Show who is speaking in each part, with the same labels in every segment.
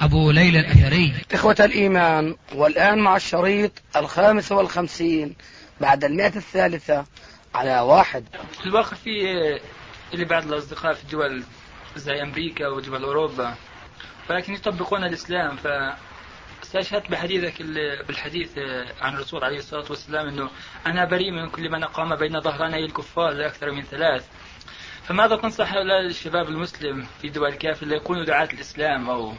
Speaker 1: أبو ليلى الأثري.
Speaker 2: إخوة الإيمان والآن مع الشريط الخامس والخمسين بعد المئة الثالثة على واحد.
Speaker 3: في الواقع في اللي بعض الأصدقاء في الدول زي أمريكا ودول أوروبا ولكن يطبقون الإسلام ف استشهدت بحديثك بالحديث عن الرسول عليه الصلاة والسلام أنه أنا بريء من كل من أقام بين ظهراني الكفار لأكثر من ثلاث. فماذا تنصح هؤلاء الشباب المسلم في دول الكافر ليكونوا دعاة الإسلام أو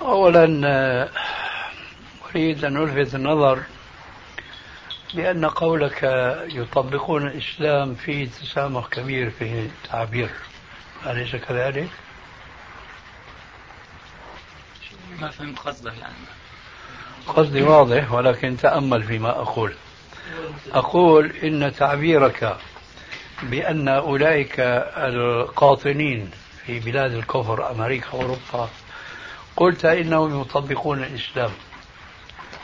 Speaker 4: أولا أريد أن ألفت النظر بأن قولك يطبقون الإسلام فيه تسامح كبير في التعبير. أليس كذلك؟
Speaker 3: ما فهمت قصدك يعني.
Speaker 4: قصدي واضح ولكن تأمل فيما أقول. أقول إن تعبيرك بأن أولئك القاطنين في بلاد الكفر أمريكا وأوروبا قلت إنهم يطبقون الإسلام.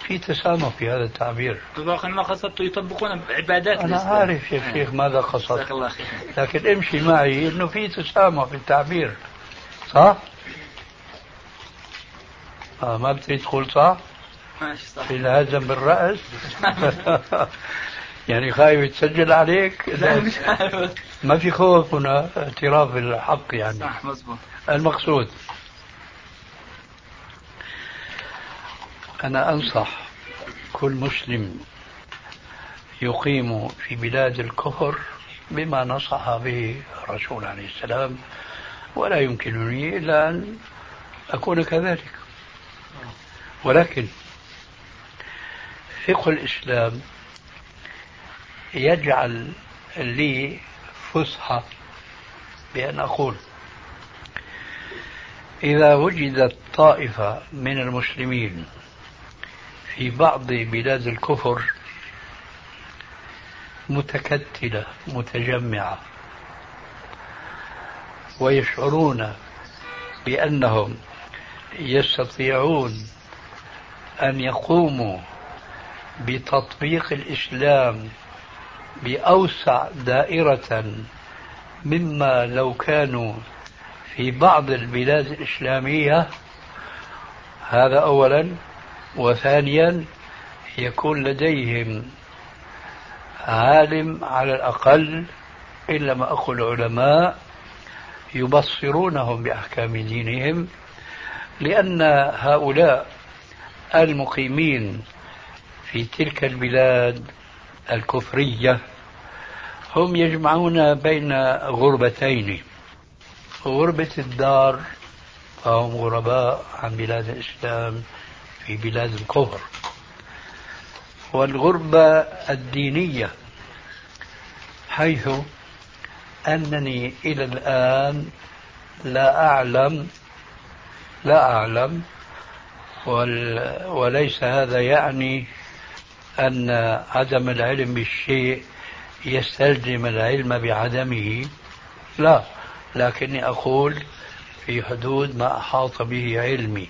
Speaker 4: في تسامح في هذا التعبير.
Speaker 3: الواقع ما قصدت يطبقون عبادات
Speaker 4: أنا
Speaker 3: الإسلام.
Speaker 4: عارف يا شيخ ماذا قصدت.
Speaker 3: الله خير.
Speaker 4: لكن امشي معي إنه في تسامح في التعبير. صح؟ آه ما بتريد تقول صح؟
Speaker 3: ماشي صح.
Speaker 4: الهزم بالرأس؟ يعني خايف يتسجل عليك؟
Speaker 3: لا مش عارف.
Speaker 4: ما في خوف هنا اعتراف بالحق يعني.
Speaker 3: صح مزبوط
Speaker 4: المقصود أنا أنصح كل مسلم يقيم في بلاد الكفر بما نصح به الرسول عليه السلام ولا يمكنني إلا أن أكون كذلك. ولكن فقه الإسلام يجعل لي فسحة بأن أقول إذا وجدت طائفة من المسلمين في بعض بلاد الكفر متكتلة متجمعة ويشعرون بأنهم يستطيعون أن يقوموا بتطبيق الإسلام بأوسع دائرة مما لو كانوا في بعض البلاد الإسلامية. هذا أولا. وثانيا يكون لديهم عالم على الأقل إلا ما أقول علماء يبصرونهم بأحكام دينهم لأن هؤلاء المقيمين في تلك البلاد الكفرية هم يجمعون بين غربتين غربة الدار فهم غرباء عن بلاد الإسلام في بلاد الكفر. والغربة الدينية حيث أنني إلى الآن لا أعلم لا أعلم ول وليس هذا يعني أن عدم العلم بالشيء يستلزم العلم بعدمه. لا لكني أقول في حدود ما أحاط به علمي.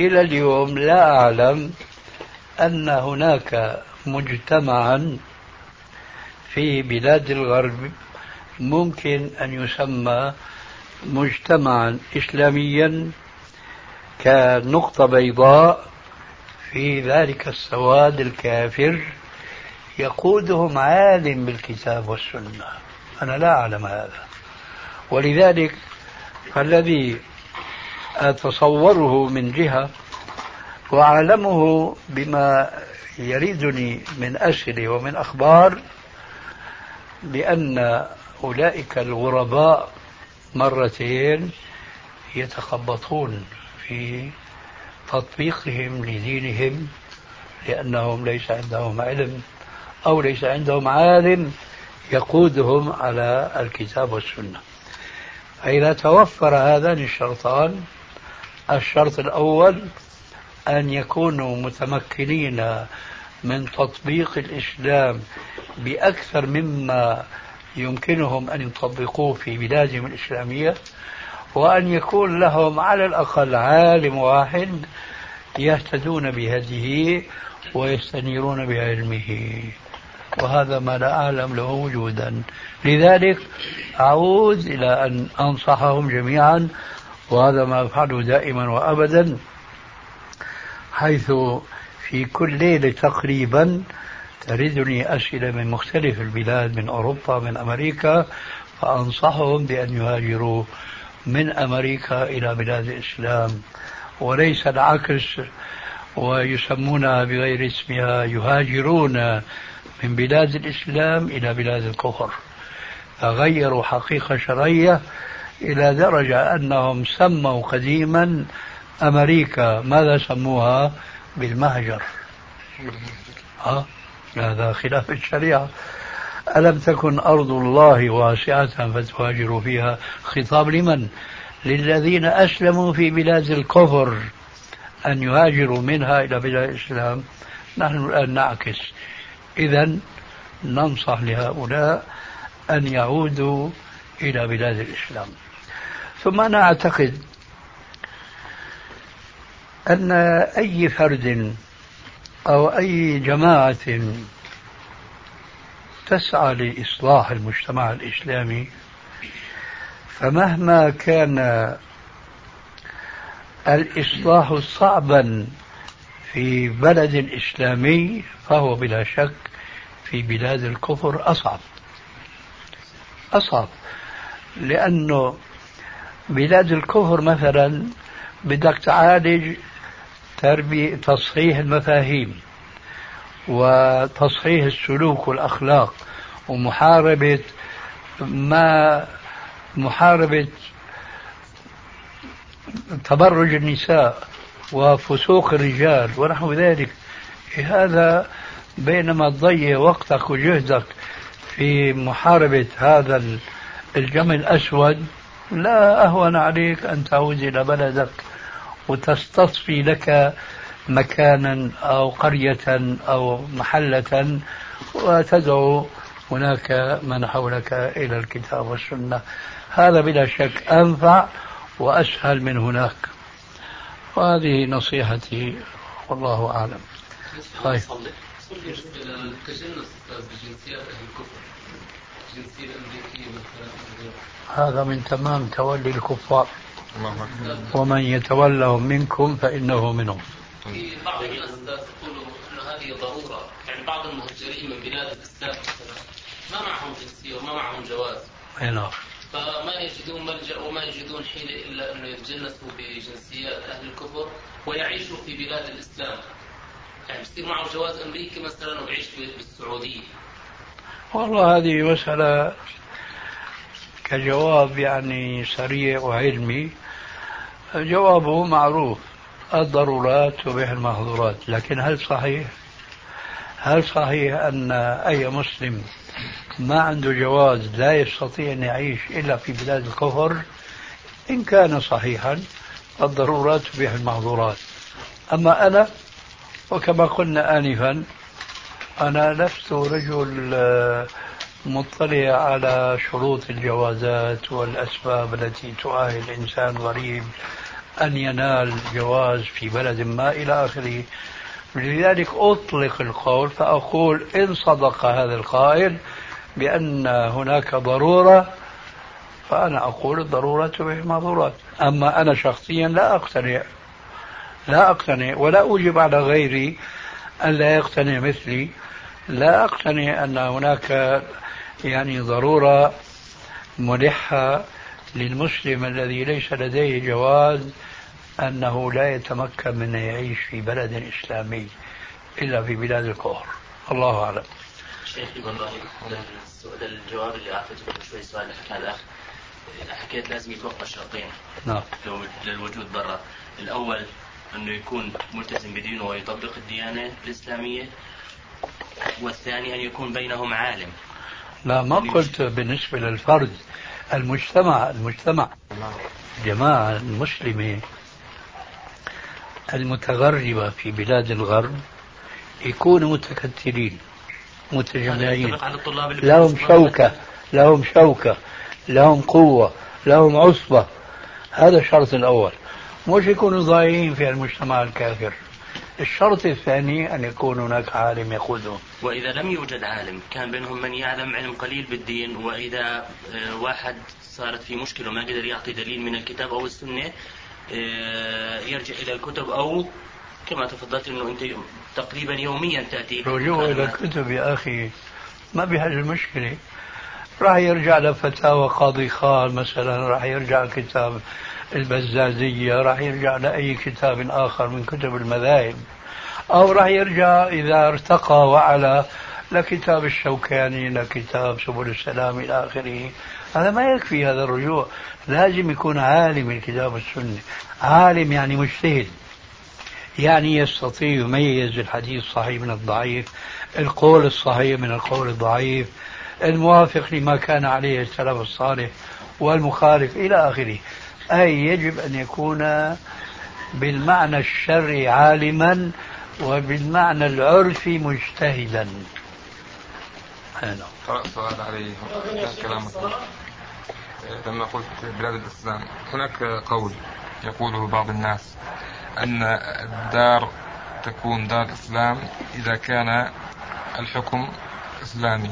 Speaker 4: إلى اليوم لا أعلم أن هناك مجتمعا في بلاد الغرب ممكن أن يسمى مجتمعا إسلاميا كنقطة بيضاء في ذلك السواد الكافر يقودهم عالم بالكتاب والسنة. أنا لا أعلم هذا. ولذلك فالذي أتصوره من جهة وأعلمه بما يريدني من أسئلة ومن أخبار بأن أولئك الغرباء مرتين يتخبطون في تطبيقهم لدينهم لأنهم ليس عندهم علم أو ليس عندهم عالم يقودهم على الكتاب والسنة. فإذا توفر هذان الشرطان الشرط الأول أن يكونوا متمكنين من تطبيق الإسلام بأكثر مما يمكنهم أن يطبقوه في بلادهم الإسلامية وأن يكون لهم على الأقل عالم واحد يهتدون بهديه ويستنيرون بعلمه. وهذا ما لا أعلم له وجودا. لذلك أعود إلى أن أنصحهم جميعا وهذا ما أفعله دائما وأبدا حيث في كل ليلة تقريبا تردني أسئلة من مختلف البلاد من أوروبا من أمريكا فأنصحهم بأن يهاجروا من أمريكا إلى بلاد الإسلام. وليس العكس ويسمونها بغير اسمها يهاجرون من بلاد الإسلام إلى بلاد الكفر. فغيروا حقيقة شرعية إلى درجة أنهم سموا قديما أمريكا. ماذا سموها؟ بالمهجر. ها؟ هذا خلاف الشريعة. ألم تكن أرض الله واسعة فتهاجروا فيها؟ خطاب لمن؟ للذين أسلموا في بلاد الكفر أن يهاجروا منها إلى بلاد الإسلام. نحن الآن نعكس. إذا ننصح لهؤلاء أن يعودوا إلى بلاد الإسلام. ثم أنا أعتقد أن أي فرد أو أي جماعة تسعى لإصلاح المجتمع الإسلامي فمهما كان الإصلاح صعبا في بلد إسلامي فهو بلا شك في بلاد الكفر أصعب. أصعب. لأنه بلاد الكفر مثلا بدك تعالج تربية تصحيح المفاهيم وتصحيح السلوك والأخلاق ومحاربة ما محاربة تبرج النساء وفسوق الرجال ونحو ذلك. هذا بينما تضيع وقتك وجهدك في محاربة هذا الجمع الأسود لا أهون عليك أن تعود إلى بلدك وتستصفي لك مكانا أو قرية أو محلة وتدعو هناك من حولك إلى الكتاب والسنة. هذا بلا شك أنفع وأسهل من هناك. وهذه نصيحتي والله أعلم.
Speaker 5: طيب. بجنسيات الكفر الأمريكية مثلا
Speaker 4: هذا من تمام تولي الكفار. ومن يتولهم منكم فإنه منهم.
Speaker 5: في بعض الناس تقول أن هذه ضرورة. يعني بعض المهجرين من بلاد الإسلام ما معهم جنسية وما معهم جواز.
Speaker 4: نعم.
Speaker 5: فما يجدون ملجأ وما يجدون حيلة إلا أنه يتجنسوا بجنسيات أهل الكفر ويعيشوا في بلاد الإسلام. يعني بصير معه جواز أمريكي مثلا ويعيش بالسعودية
Speaker 4: والله هذه مسألة كجواب يعني سريع وعلمي. جوابه معروف. الضرورات تبيح المحظورات. لكن هل صحيح؟ هل صحيح أن أي مسلم ما عنده جواز لا يستطيع أن يعيش إلا في بلاد الكفر؟ إن كان صحيحا الضرورات تبيح المحظورات. أما أنا وكما قلنا آنفا أنا لست رجل آه، مطلع على شروط الجوازات والأسباب التي تؤهل الإنسان غريب أن ينال جواز في بلد ما إلى آخره. لذلك أطلق القول فأقول إن صدق هذا القائل بأن هناك ضرورة فأنا أقول الضرورة تبيح المضرورات أما أنا شخصيا لا أقتنع لا أقتنع ولا أوجب على غيري أن لا يقتنع مثلي لا أقتنع أن هناك يعني ضرورة ملحة للمسلم الذي ليس لديه جواز أنه لا يتمكن من أن يعيش في بلد إسلامي إلا في بلاد الكفر. الله أعلم.
Speaker 5: شيخي والله السؤال الجواب اللي أعطيته قبل شوي سؤال. حكى الاخ حكيت لازم يتوقع شرطين
Speaker 4: نعم.
Speaker 5: للوجود برا. الأول أنه يكون ملتزم بدينه ويطبق الديانة الإسلامية والثاني أن يكون بينهم عالم.
Speaker 4: لا ما قلت بالنسبة للفرد المجتمع المجتمع الجماعه المسلمة المتغربة في بلاد الغرب يكونوا متكتلين متجمعين. لهم شوكة لهم شوكة لهم قوة لهم عصبة. هذا الشرط الأول. مش يكونوا ضايعين في المجتمع الكافر. الشرط الثاني أن يكون هناك عالم يقودهم
Speaker 6: وإذا لم يوجد عالم كان بينهم من يعلم علم قليل بالدين وإذا آه، واحد صارت في مشكلة وما قدر يعطي دليل من الكتاب أو السنة آه، يرجع إلى الكتب أو كما تفضلت أنه أنت تقريبا يوميا تأتي
Speaker 4: رجوع إلى الكتب يا أخي ما بهذه المشكلة. راح يرجع لفتاوى قاضي خان مثلا راح يرجع كتاب. البزازية راح يرجع لأي كتاب آخر من كتب المذاهب. أو راح يرجع إذا ارتقى وعلى لكتاب الشوكاني لكتاب سبل السلام إلى آخره. هذا ما يكفي هذا الرجوع. لازم يكون عالم الكتاب والسنة عالم يعني مجتهد. يعني يستطيع يميز الحديث الصحيح من الضعيف القول الصحيح من القول الضعيف الموافق لما كان عليه السلف الصالح والمخالف إلى آخره. أي يجب أن يكون بالمعنى الشرعي عالما وبالمعنى العرفي مجتهدا.
Speaker 7: هذا سؤال عليه. كلامك لما قلت بلاد الإسلام هناك قول يقوله بعض الناس أن الدار تكون دار إسلام إذا كان الحكم إسلامي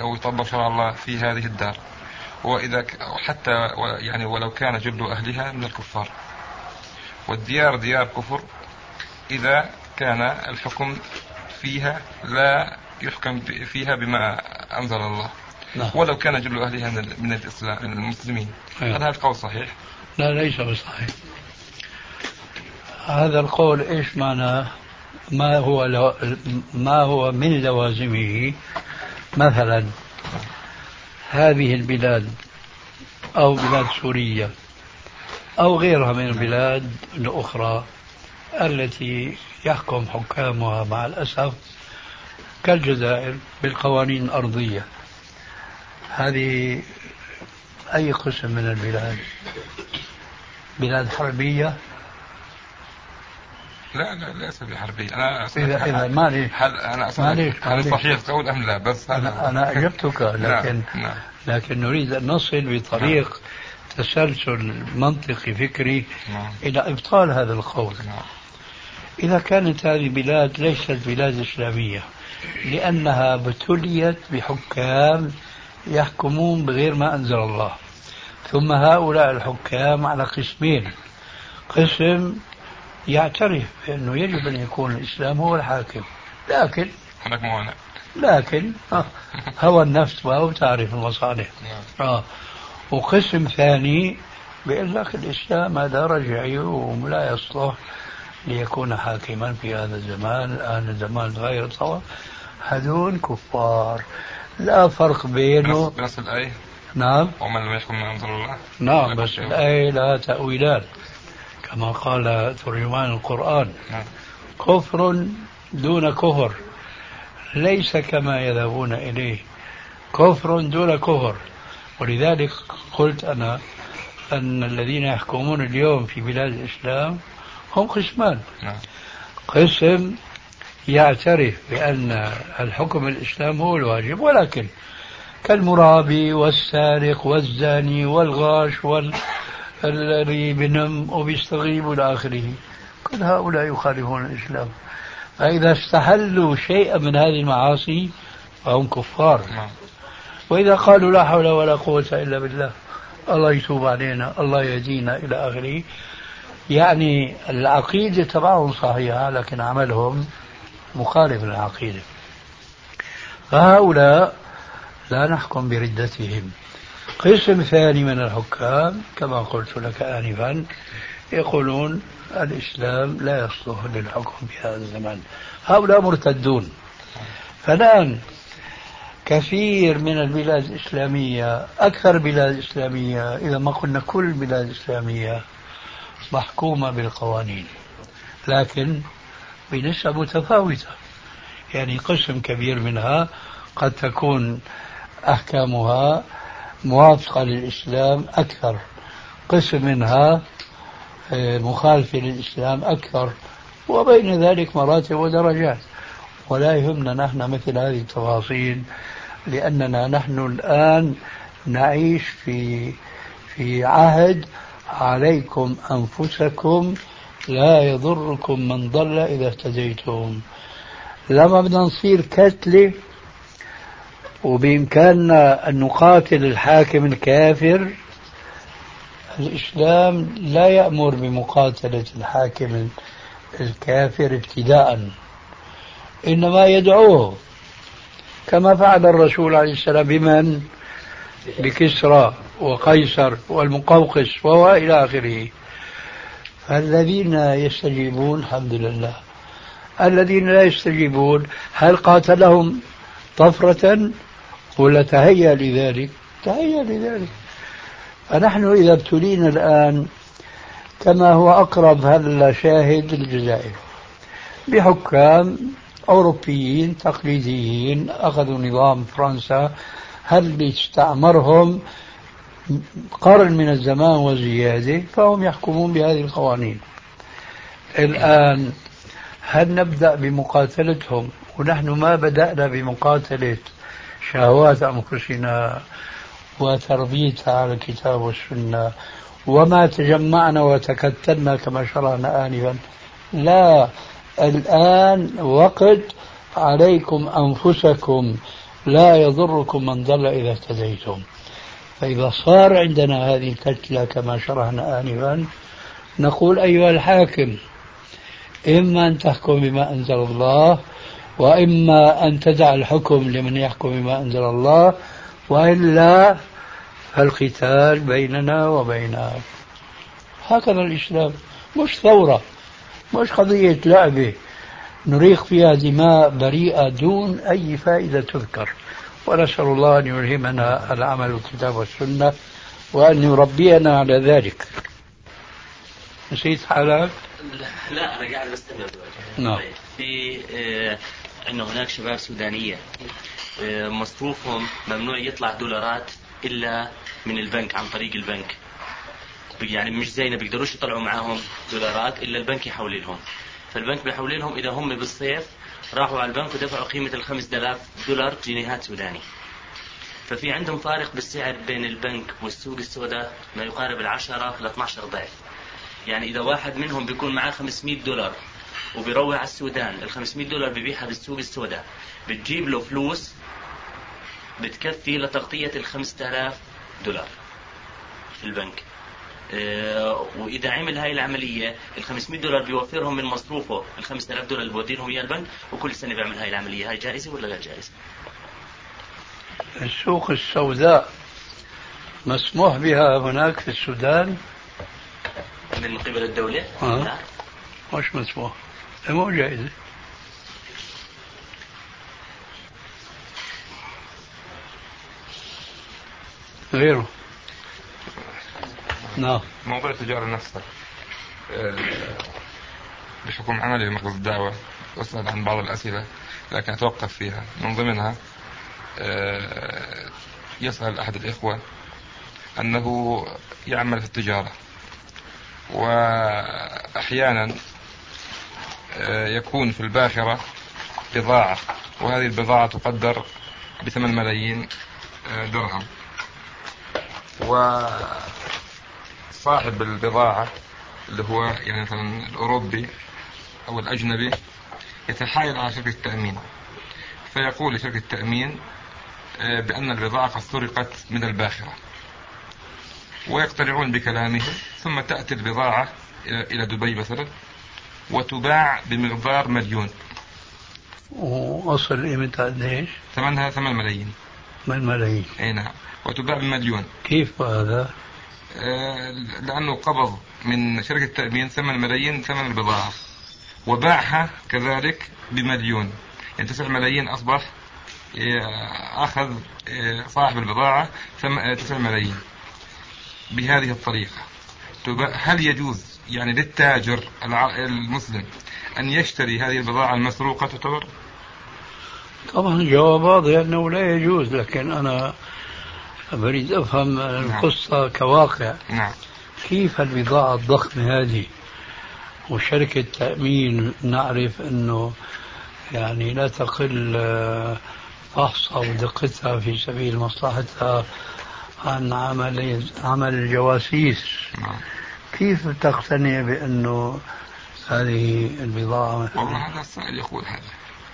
Speaker 7: أو يطبق شرع الله في هذه الدار. وإذا حتى يعني ولو كان جل أهلها من الكفار والديار ديار كفر إذا كان الحكم فيها لا يحكم فيها بما أنزل الله نعم. ولو كان جل أهلها من الإسلام من المسلمين أيوة. هل هذا القول صحيح؟
Speaker 4: لا ليس بصحيح هذا القول إيش معناه؟ ما هو لو ما هو من لوازمه مثلا هذه البلاد أو بلاد سوريا أو غيرها من البلاد الأخرى التي يحكم حكامها مع الأسف كالجزائر بالقوانين الأرضية. هذه أي قسم من البلاد؟ بلاد حربية
Speaker 7: لا لا ليس بحربية أنا
Speaker 4: إذا إذا معليش
Speaker 7: هل أنا أسألك هل صحيح تقول أم لا بس
Speaker 4: أنا أنا أجبتك نعم، لكن نعم. لكن نريد أن نصل بطريق نعم. تسلسل منطقي فكري نعم. إلى إبطال هذا القول نعم. إذا كانت هذه البلاد ليست بلاد إسلامية لأنها ابتليت بحكام يحكمون بغير ما أنزل الله ثم هؤلاء الحكام على قسمين قسم يعترف بأنه يجب أن يكون الإسلام هو الحاكم. لكن
Speaker 7: هناك موانع
Speaker 4: لكن هوى النفس ما تعرف المصالح. نعم. آه. وقسم ثاني بيقول لك الإسلام هذا رجعي ولا يصلح ليكون حاكما في هذا الزمان الآن الزمان غير طبعا هذول كفار. لا فرق بينه
Speaker 7: بنفس الآية؟
Speaker 4: نعم.
Speaker 7: ومن لم يحكم من أنزل الله.
Speaker 4: نعم بس الآية لها تأويلات كما قال ترجمان القرآن. نعم. كفر دون كفر. ليس كما يذهبون إليه. كفر دون كفر. ولذلك قلت أنا أن الذين يحكمون اليوم في بلاد الإسلام هم قسمان. نعم. قسم يعترف بأن الحكم الإسلام هو الواجب ولكن كالمرابي والسارق والزاني والغاش والذي بنم وبيستغيب إلى آخره. كل هؤلاء يخالفون الإسلام. فإذا استحلوا شيئا من هذه المعاصي فهم كفار. نعم. وإذا قالوا لا حول ولا قوة إلا بالله الله يتوب علينا الله يهدينا إلى آخره. يعني العقيدة تبعهم صحيحة لكن عملهم مخالف للعقيدة. فهؤلاء لا نحكم بردتهم. قسم ثاني من الحكام كما قلت لك آنفا يقولون الإسلام لا يصلح للحكم في هذا الزمان. هؤلاء مرتدون. فالآن كثير من البلاد الإسلامية أكثر بلاد إسلامية إذا ما قلنا كل البلاد الإسلامية محكومة بالقوانين. لكن بنسب متفاوتة. يعني قسم كبير منها قد تكون أحكامها موافقة للإسلام أكثر. قسم منها آه، مخالفة للإسلام أكثر. وبين ذلك مراتب ودرجات. ولا يهمنا نحن مثل هذه التفاصيل لأننا نحن الآن نعيش في في عهد عليكم أنفسكم لا يضركم من ضل إذا اهتديتم. لما بدنا نصير كتلة وبإمكاننا أن نقاتل الحاكم الكافر الإسلام لا يأمر بمقاتلة الحاكم الكافر ابتداء إنما يدعوه كما فعل الرسول عليه السلام بمن؟ بكسرى وقيصر والمقوقس وإلى آخره. الذين يستجيبون الحمد لله. الذين لا يستجيبون هل قاتلهم طفرة؟ ولا تهيأ لذلك تهيأ لذلك. فنحن إذا ابتلينا الآن كما هو أقرب هذا شاهد الجزائر بحكام أوروبيين تقليديين أخذوا نظام فرنسا هل استعمرهم قرن من الزمان وزيادة؟ فهم يحكمون بهذه القوانين. الآن هل نبدأ بمقاتلتهم؟ ونحن ما بدأنا بمقاتلة شهوات أنفسنا وتربيتها على الكتاب والسنة وما تجمعنا وتكتلنا كما شرعنا آنفا. لا الآن وقت عليكم أنفسكم لا يضركم من ضل إذا اهتديتم. فإذا صار عندنا هذه الكتلة كما شرحنا آنفا نقول أيها الحاكم إما أن تحكم بما أنزل الله وإما أن تدع الحكم لمن يحكم بما أنزل الله وإلا فالقتال بيننا وبينك. هكذا الإسلام. مش ثورة مش قضية لعبة. نريق فيها دماء بريئة دون أي فائدة تذكر. ونسأل الله أن يلهمنا العمل بالكتاب والسنة وأن يربينا على ذلك. نسيت حالك؟
Speaker 6: لا أنا قاعد بستمع
Speaker 4: نعم.
Speaker 6: طيب، في أنه هناك شباب سودانية آه مصروفهم ممنوع يطلع دولارات إلا من البنك عن طريق البنك. يعني مش زينا بيقدروش يطلعوا معاهم دولارات إلا البنك يحول لهم فالبنك بيحول لهم إذا هم بالصيف راحوا على البنك ودفعوا قيمة ال 5000 دولار جنيهات سوداني. ففي عندهم فارق بالسعر بين البنك والسوق السوداء ما يقارب ال 10 ل 12 ضعف. يعني إذا واحد منهم بيكون معاه 500 دولار وبيروح على السودان. ال 500 دولار ببيعها بالسوق السوداء. بتجيب له فلوس بتكفي لتغطية ال 5000 دولار في البنك. آه، وإذا عمل هاي العملية ال 500 دولار بيوفرهم من مصروفه ال 5000 دولار اللي بودي لهم إياه البنك وكل سنة بيعمل هاي العملية. هاي جائزة ولا غير جائزة؟
Speaker 4: السوق السوداء مسموح بها هناك في السودان؟
Speaker 6: من قبل الدولة؟
Speaker 4: آه. لا. مش مسموح. مو جائزة غيره. نعم.
Speaker 7: موضوع التجارة نفسها آه، بحكم عملي بمركز الدعوة أسأل عن بعض الأسئلة لكن أتوقف فيها. من ضمنها آه، يسأل أحد الإخوة أنه يعمل في التجارة. وأحيانا يكون في الباخرة بضاعة وهذه البضاعة تقدر بثمان ملايين درهم. و صاحب البضاعة اللي هو يعني مثلا الأوروبي أو الأجنبي يتحايل على شركة التأمين. فيقول لشركة التأمين آه، بأن البضاعة قد سرقت من الباخرة. ويقتنعون بكلامه ثم تأتي البضاعة إلى دبي مثلا. وتباع بمقدار مليون.
Speaker 4: وأصل قيمتها قديش؟
Speaker 7: ثمنها ثمان ملايين.
Speaker 4: 8 ملايين.
Speaker 7: إي نعم. وتباع بمليون.
Speaker 4: كيف هذا؟
Speaker 7: آه، لأنه قبض من شركة التأمين ثمن ملايين ثمن البضاعة. وباعها كذلك بمليون. يعني تسع ملايين أصبح آه، أخذ آه، صاحب البضاعة تسع ملايين. بهذه الطريقة. هل يجوز يعني للتاجر المسلم أن يشتري هذه البضاعة المسروقة تعتبر؟
Speaker 4: طبعا الجواب واضح أنه لا يجوز لكن أنا أريد أفهم القصة كواقع
Speaker 7: نعم
Speaker 4: كيف البضاعة الضخمة هذه وشركة تأمين نعرف أنه يعني لا تقل آه، فحصها ودقتها في سبيل مصلحتها عن عمل عمل الجواسيس
Speaker 7: نعم.
Speaker 4: كيف تقتنع بأنه هذه البضاعة؟
Speaker 7: والله هذا السائل يقول هذا.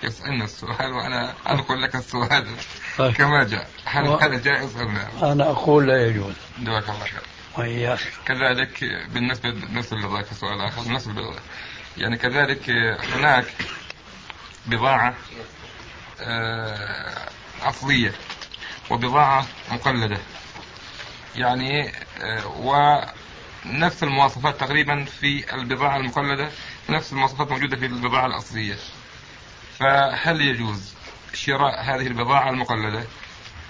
Speaker 7: يسألنا السؤال وأنا أنقل لك السؤال.
Speaker 4: طيب.
Speaker 7: كما جاء. هل
Speaker 4: و-
Speaker 7: هذا جائز أم لا؟
Speaker 4: أنا أقول لا يجوز.
Speaker 7: جزاك الله خير.
Speaker 4: وإياك.
Speaker 7: كذلك بالنسبة نفس لذلك سؤال آخر. نفس البضاعة. يعني كذلك هناك بضاعة آه، أصلية وبضاعة مقلدة. يعني آه، ونفس المواصفات تقريبا في البضاعة المقلدة نفس المواصفات موجودة في البضاعة الأصلية. فهل يجوز شراء هذه البضاعة المقلدة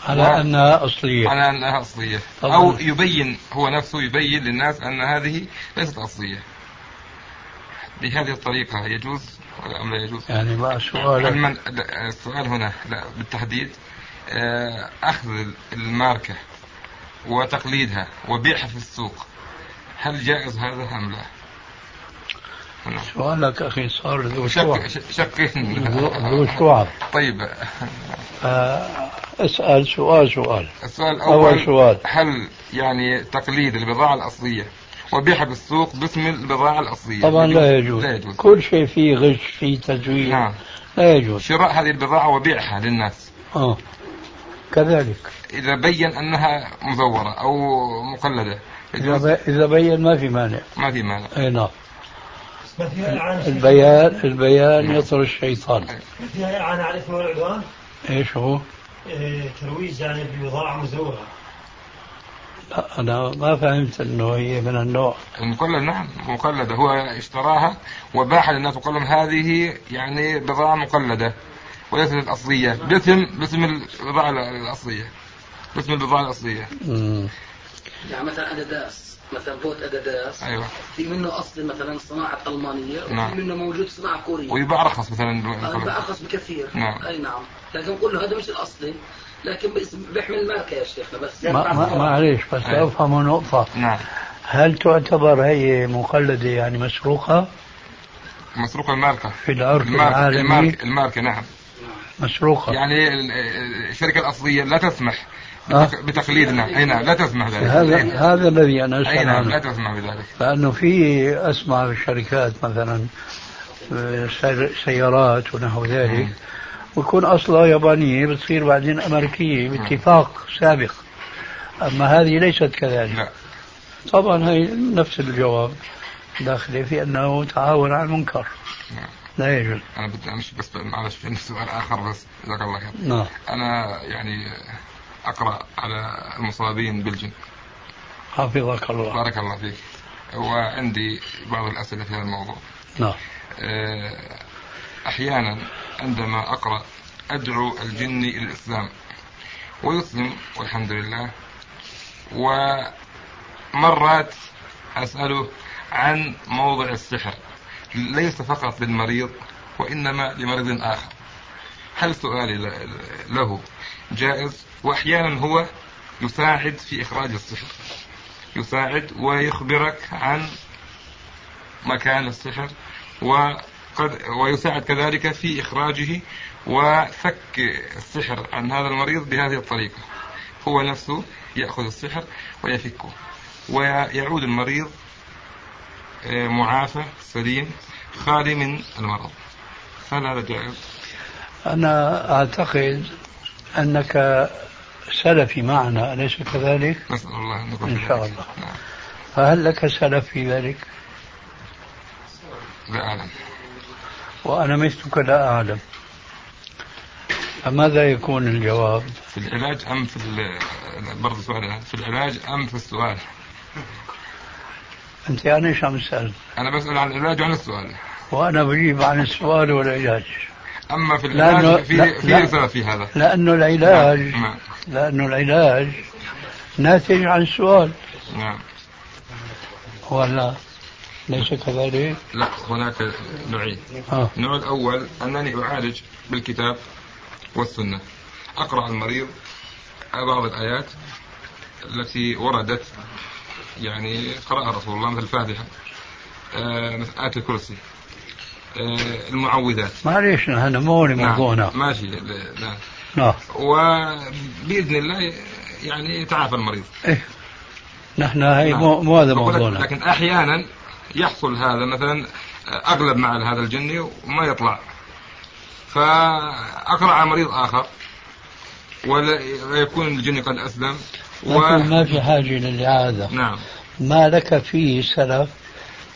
Speaker 4: على
Speaker 7: و-
Speaker 4: أنها أصلية.
Speaker 7: على أنها أصلية.
Speaker 4: طبعاً.
Speaker 7: أو يبين هو نفسه يبين للناس أن هذه ليست أصلية. بهذه الطريقة يجوز ولا أم لا يجوز؟
Speaker 4: يعني
Speaker 7: المن... لا، السؤال هنا لا بالتحديد آه، أخذ الماركة وتقليدها وبيعها في السوق هل جائز هذا أم لا؟ نعم.
Speaker 4: سؤالك أخي صار ذو
Speaker 7: شك شك
Speaker 4: ذو شعب.
Speaker 7: طيب.
Speaker 4: آه، اسأل سؤال سؤال.
Speaker 7: السؤال
Speaker 4: أول
Speaker 7: الأول
Speaker 4: سؤال.
Speaker 7: هل يعني تقليد البضاعة الأصلية وبيعها بالسوق باسم البضاعة الأصلية؟
Speaker 4: طبعا لا يجوز.
Speaker 7: لا يجوز.
Speaker 4: كل شيء فيه غش فيه تزوير.
Speaker 7: نعم.
Speaker 4: لا يجوز.
Speaker 7: شراء هذه البضاعة وبيعها للناس.
Speaker 4: آه. كذلك.
Speaker 7: إذا بين أنها مزورة أو مقلدة
Speaker 4: إذا. إذا بين ما في مانع.
Speaker 7: ما في مانع.
Speaker 4: أي نعم. البيان البيان يطر الشيطان.
Speaker 8: ما فيها إعانة على الإثم والعدوان
Speaker 4: إيش هو؟
Speaker 8: إيه، ترويج يعني ببضاعة مزورة
Speaker 4: لا أنا ما فهمت إنه هي من النوع.
Speaker 7: المقلد نعم مقلدة هو اشتراها وباعها للناس وقال لهم هذه يعني بضاعة مقلدة وليست الأصلية باسم باسم البضاعة الأصلية. باسم البضاعة الأصلية.
Speaker 2: يعني مثلا اداداس مثلا بوت اداداس
Speaker 7: أيوة.
Speaker 2: في منه اصلي مثلا صناعة ألمانية وفي
Speaker 7: نعم.
Speaker 2: منه موجود صناعة كورية.
Speaker 7: ويباع رخص مثلا.
Speaker 2: هذا أرخص بكثير.
Speaker 7: نعم.
Speaker 2: أي نعم. لكن نقول له هذا مش الأصلي لكن بيحمل ماركه يا شيخنا بس.
Speaker 4: ما ما معليش بس
Speaker 7: أي.
Speaker 4: أفهم نقطة
Speaker 7: نعم.
Speaker 4: هل تعتبر هي مقلدة يعني مسروقة؟
Speaker 7: مسروق الماركة.
Speaker 4: في العرف
Speaker 7: الماركة
Speaker 4: العالمي
Speaker 7: الماركة, الماركة نعم.
Speaker 4: مسروقة.
Speaker 7: يعني ال- الشركة الأصلية لا تسمح
Speaker 4: آه.
Speaker 7: بتقليدنا أي نعم لا تسمح ذلك
Speaker 4: هذا هذا الذي أنا
Speaker 7: أي
Speaker 4: اسال
Speaker 7: نعم لا تسمح بذلك.
Speaker 4: لأنه في اسمع شركات مثلا آه، سير- سيارات ونحو ذلك
Speaker 7: مم.
Speaker 4: ويكون أصلها يابانية بتصير بعدين أمريكية باتفاق سابق. أما هذه ليست كذلك.
Speaker 7: لا.
Speaker 4: طبعا هي نفس الجواب داخله في أنه تعاون على المنكر.
Speaker 7: نعم.
Speaker 4: لا يجوز.
Speaker 7: أنا بدي أمشي بس معلش عندي سؤال آخر بس جزاك الله خير.
Speaker 4: نعم.
Speaker 7: أنا يعني أقرأ على المصابين بالجن.
Speaker 4: حفظك الله.
Speaker 7: بارك الله فيك. وعندي بعض الأسئلة في هذا الموضوع.
Speaker 4: نعم.
Speaker 7: آه، أحيانا عندما أقرأ أدعو الجن إلى الإسلام. ويسلم والحمد لله. ومرات أسأله عن موضع السحر. ليس فقط للمريض وإنما لمريض آخر. هل سؤالي له جائز؟ وأحيانا هو يساعد في إخراج السحر يساعد ويخبرك عن مكان السحر وقد ويساعد كذلك في إخراجه وفك السحر عن هذا المريض بهذه الطريقة. هو نفسه يأخذ السحر ويفكه. ويعود المريض آه، معافى سليم خالي من المرض. هل هذا جائز؟
Speaker 4: أنا أعتقد أنك سلفي معنا أليس كذلك؟
Speaker 7: نسأل الله أن نكون
Speaker 4: إن شاء. الله.
Speaker 7: نعم.
Speaker 4: فهل لك سلف في ذلك؟
Speaker 7: لا أعلم
Speaker 4: وأنا مثلك لا أعلم فماذا يكون الجواب؟
Speaker 7: في العلاج أم في ال- برضه سؤال في العلاج أم في السؤال؟
Speaker 4: أنت عن إيش عم تسأل؟
Speaker 7: أنا بسأل عن العلاج وعن السؤال
Speaker 4: وأنا بجيب عن السؤال والعلاج
Speaker 7: أما في
Speaker 4: لأنه-
Speaker 7: العلاج في
Speaker 4: لا-
Speaker 7: في في هذا.
Speaker 4: لأنه العلاج
Speaker 7: نعم.
Speaker 4: لأنه العلاج ناتج عن السؤال
Speaker 7: نعم.
Speaker 4: ولا ليس كذلك؟
Speaker 7: لا هناك نوعين
Speaker 4: آه.
Speaker 7: النوع الأول أنني أعالج بالكتاب والسنة. أقرأ المريض بعض الآيات التي وردت يعني قرأ رسول الله مثل الفاتحة آه، مثل آية الكرسي. آه، المعوذات.
Speaker 4: معليش نحن مو موضوعنا
Speaker 7: نعم ماشي لا
Speaker 4: نعم.
Speaker 7: وبإذن الله يعني يتعافى المريض.
Speaker 4: إيه. نحن هي
Speaker 7: نعم.
Speaker 4: مو هذا موضوعنا.
Speaker 7: لكن أحيانا يحصل هذا مثلا أغلب مع هذا الجني وما يطلع. فأقرأ على مريض ولا ويكون الجني قد أسلم و...
Speaker 4: ما في حاجة للإعادة.
Speaker 7: نعم.
Speaker 4: ما لك فيه سلف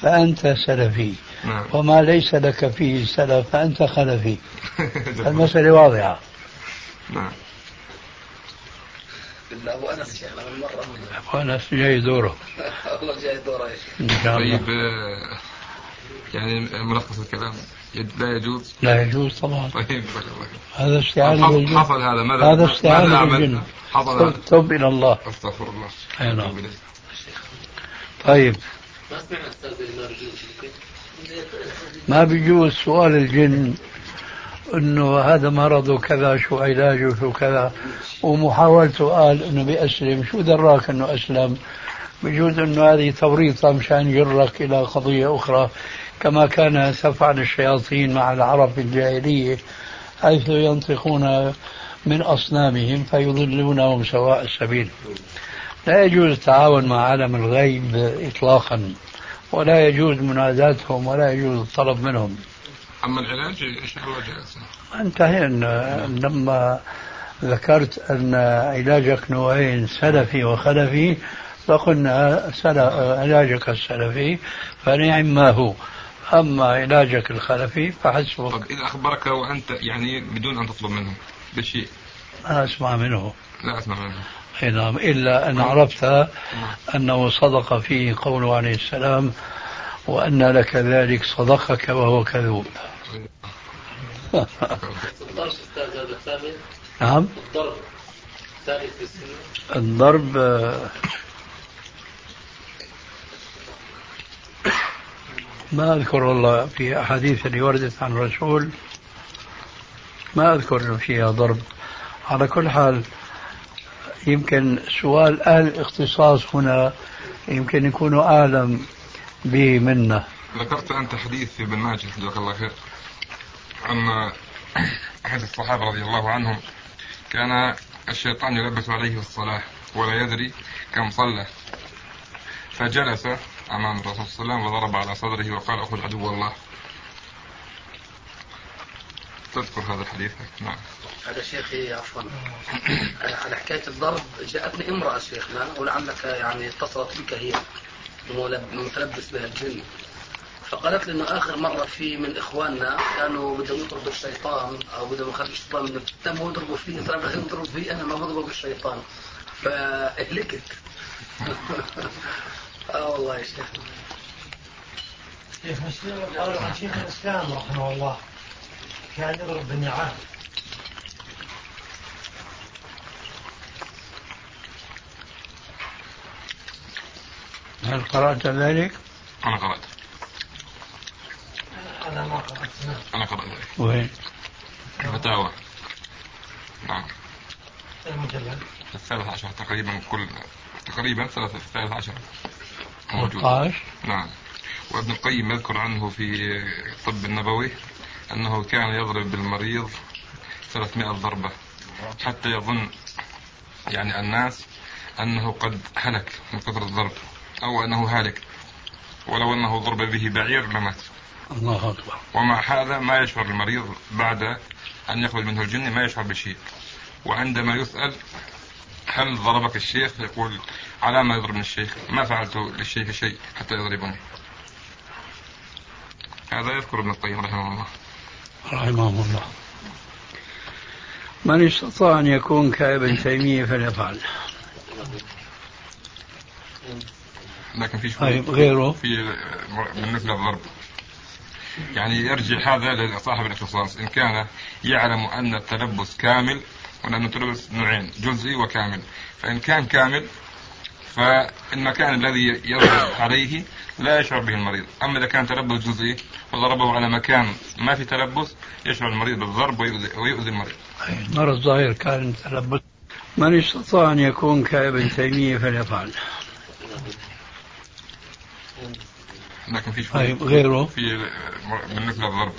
Speaker 4: فأنت سلفي.
Speaker 7: نعم.
Speaker 4: وما ليس لك فيه سلف فأنت خلفي. المسألة واضحة.
Speaker 7: نعم.
Speaker 2: بالله أبو أنس شيخنا من
Speaker 4: مرة. جاي دوره.
Speaker 2: والله جاي دوره. يا شيخ
Speaker 7: طيب آه، يعني ملخص الكلام. لا يجوز؟
Speaker 4: لا يجوز طبعا.
Speaker 7: طيب.
Speaker 4: هذا استعانة
Speaker 7: حصل,
Speaker 4: بالجن.
Speaker 7: حصل هذا. ماذا
Speaker 4: هذا
Speaker 7: ماذا
Speaker 4: استعانة؟ بالجن.
Speaker 7: حصل هذا.
Speaker 4: تب إلى الله.
Speaker 7: أستغفر الله.
Speaker 4: أي نعم. طيب.
Speaker 5: ما
Speaker 4: بيجوز سؤال الجن إنه هذا مرضه كذا شو علاجه شو كذا. ومحاولته قال إنه بيأسلم شو دراك إنه أسلم؟ بجوز إنه هذه توريطه مشان يجرك إلى قضية أخرى. كما كان تفعل الشياطين مع العرب في الجاهلية حيث ينطقون من أصنامهم فيضلونهم سواء السبيل. لا يجوز التعاون مع عالم الغيب اطلاقا ولا يجوز مناداتهم ولا يجوز الطلب منهم.
Speaker 7: أما العلاج الله جائز
Speaker 4: انتهينا. لما ذكرت أن علاجك نوعين سلفي وخلفي فقلنا علاجك السلفي فنعم ما هو. أما علاجك الخلفي فحسبك.
Speaker 7: طب إذا أخبرك وأنت يعني بدون أن تطلب منه بشيء.
Speaker 4: ما أسمع منه.
Speaker 7: لا أسمع منه.
Speaker 4: نعم إلا أن عرفت أنه صدق فيه قوله عليه السلام وأن لك ذلك صدقك وهو كذوب. نعم.
Speaker 5: الضرب
Speaker 4: الضرب ما أذكر والله في أحاديث اللي وردت عن الرسول ما أذكر فيها ضرب. على كل حال يمكن سؤال أهل الاختصاص هنا يمكن يكونوا أعلم به منا.
Speaker 7: ذكرت أنت حديث ابن ماجه جزاك الله خير أن أحد الصحابة رضي الله عنهم كان الشيطان يلبس عليه الصلاة ولا يدري كم صلى. فجلس أمام الرسول صلى الله عليه وسلم وضرب على صدره وقال أخذ عدو الله. تذكر هذا الحديث؟ نعم.
Speaker 2: هذا شيخي عفوا. على حكاية الضرب جاءتني امرأة شيخنا ولعلك يعني اتصلت بك هي متلبس بها الجن. فقالت لي إنه آخر مرة في من إخواننا كانوا بدهم يطردوا الشيطان أو بدهم يخرجوا الشيطان من الدم ويضربوا فيه طلع بدهم يضربوا فيه أنا ما بضرب الشيطان. فاهلكت. آه والله يا شيخ.
Speaker 8: شيخ مسلم عن شيخ الإسلام رحمه الله. كان يضرب بالنعال
Speaker 4: هل قرأت ذلك؟
Speaker 7: أنا قرأت.
Speaker 8: أنا ما قرأت نعم.
Speaker 7: أنا قرأت ذلك.
Speaker 4: وين؟
Speaker 7: فتاوى نعم.
Speaker 8: المجلد.
Speaker 7: الثالث عشر تقريبا كل تقريبا ثلاثة الثالث عشر. موجود.
Speaker 4: 13
Speaker 7: نعم. وابن القيم يذكر عنه في الطب النبوي. أنه كان يضرب بالمريض 300 ضربة حتى يظن يعني الناس أنه قد هلك من كثر الضرب أو أنه هالك ولو أنه ضرب به بعير لمات.
Speaker 4: الله أكبر.
Speaker 7: ومع هذا ما يشعر المريض بعد أن يخرج منه الجن ما يشعر بشيء. وعندما يسأل هل ضربك الشيخ يقول على ما يضربني الشيخ ما فعلت للشيخ شيء حتى يضربني. هذا يذكر ابن القيم رحمه الله.
Speaker 4: رحمه الله. من استطاع أن يكون كابن تيمية فليفعل
Speaker 7: لكن في
Speaker 4: طيب غيره؟
Speaker 7: في بالنسبة للضرب يعني يرجع هذا لصاحب الاختصاص. إن كان يعلم أن التلبس كامل وأن التلبس نوعين جزئي وكامل. فإن كان كامل فالمكان الذي يضرب عليه لا يشعر به المريض. أما إذا كان تلبس جزئي وضربه على مكان ما في تلبس يشعر المريض بالضرب ويؤذي, ويؤذي المريض.
Speaker 4: المرض الظاهر كان تلبس. من استطاع أن يكون كابن تيمية فليفعل.
Speaker 7: لكن في
Speaker 4: طيب غيره؟
Speaker 7: في بالنسبة للضرب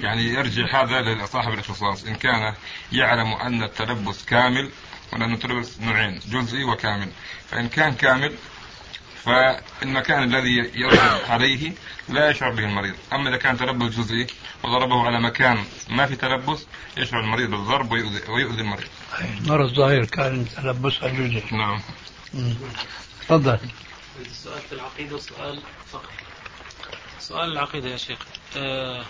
Speaker 7: يعني يرجع هذا لصاحب الاختصاص. إن كان يعلم أن التلبس كامل ولأن التلبس نوعين جزئي وكامل. فإن كان كامل فالمكان الذي يضرب عليه لا يشعر به المريض. أما إذا كان تلبس جزئي وضربه على مكان ما في تلبس يشعر المريض بالضرب ويؤذي, ويؤذي المريض.
Speaker 4: المرة الظاهر كان تلبسها جزء
Speaker 7: نعم.
Speaker 4: تفضل.
Speaker 9: سؤال في العقيدة وسؤال فقه سؤال العقيدة يا شيخ. آه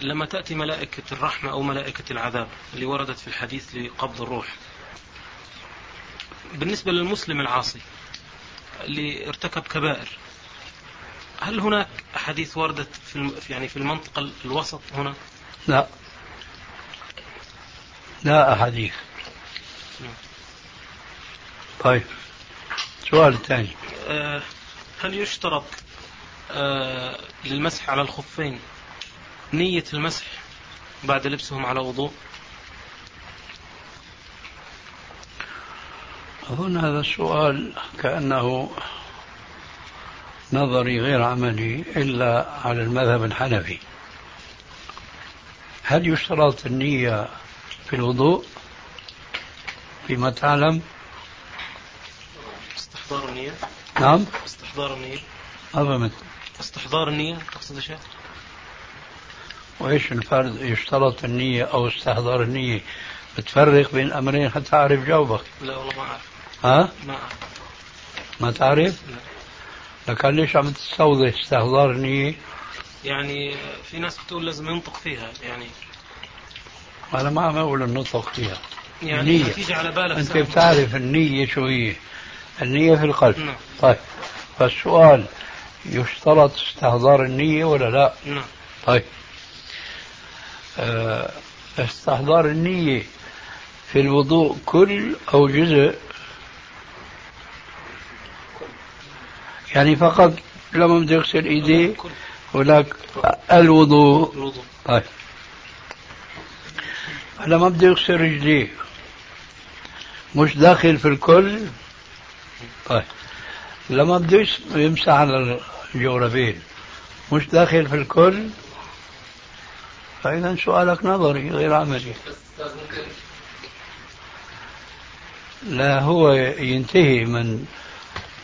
Speaker 9: لما تأتي ملائكة الرحمة أو ملائكة العذاب اللي وردت في الحديث لقبض الروح بالنسبة للمسلم العاصي اللي ارتكب كبائر هل هناك أحاديث وردت في. يعني في المنطقة الوسط هنا؟
Speaker 4: لا لا أحاديث
Speaker 9: نعم.
Speaker 4: طيب سؤال ثاني
Speaker 9: آه، هل يشترط آه، للمسح على الخفين نية المسح بعد لبسهم على وضوء
Speaker 4: أظن هذا السؤال كأنه نظري غير عملي إلا على المذهب الحنفي. هل يشترط النية في الوضوء فيما تعلم؟
Speaker 9: استحضار النية؟
Speaker 4: نعم.
Speaker 9: استحضار النية.
Speaker 4: ما فهمت
Speaker 9: استحضار النية تقصد شيخ
Speaker 4: وإيش الفرق يشترط النية أو استحضار النية؟ بتفرق بين الأمرين؟ حتى أعرف جاوبك؟
Speaker 9: لا والله ما أعرف.
Speaker 4: ها?
Speaker 9: ما أعرف
Speaker 4: ما تعرف؟
Speaker 9: لا.
Speaker 4: لكن ليش عم تستوضح؟ استحضار النية
Speaker 9: يعني في ناس بتقول لازم ينطق فيها يعني.
Speaker 4: أنا ما عم أقول النطق فيها.
Speaker 9: يعني
Speaker 4: نية.
Speaker 9: ما تيجي على بالك
Speaker 4: أنت. بتعرف النية شو هي. النية في القلب.
Speaker 9: نعم.
Speaker 4: طيب. فالسؤال يشترط استحضار النية ولا لا؟
Speaker 9: نعم.
Speaker 4: طيب. آه، استحضار النية في الوضوء كل أو جزء يعني فقط لما بده يغسل ايديه هناك الوضوء. طيب. لما بده يغسل رجليه مش داخل في الكل. طيب. لما بده يمسح على الجوربين مش داخل في الكل. فإذا سؤالك نظري غير عملي. لا هو ينتهي من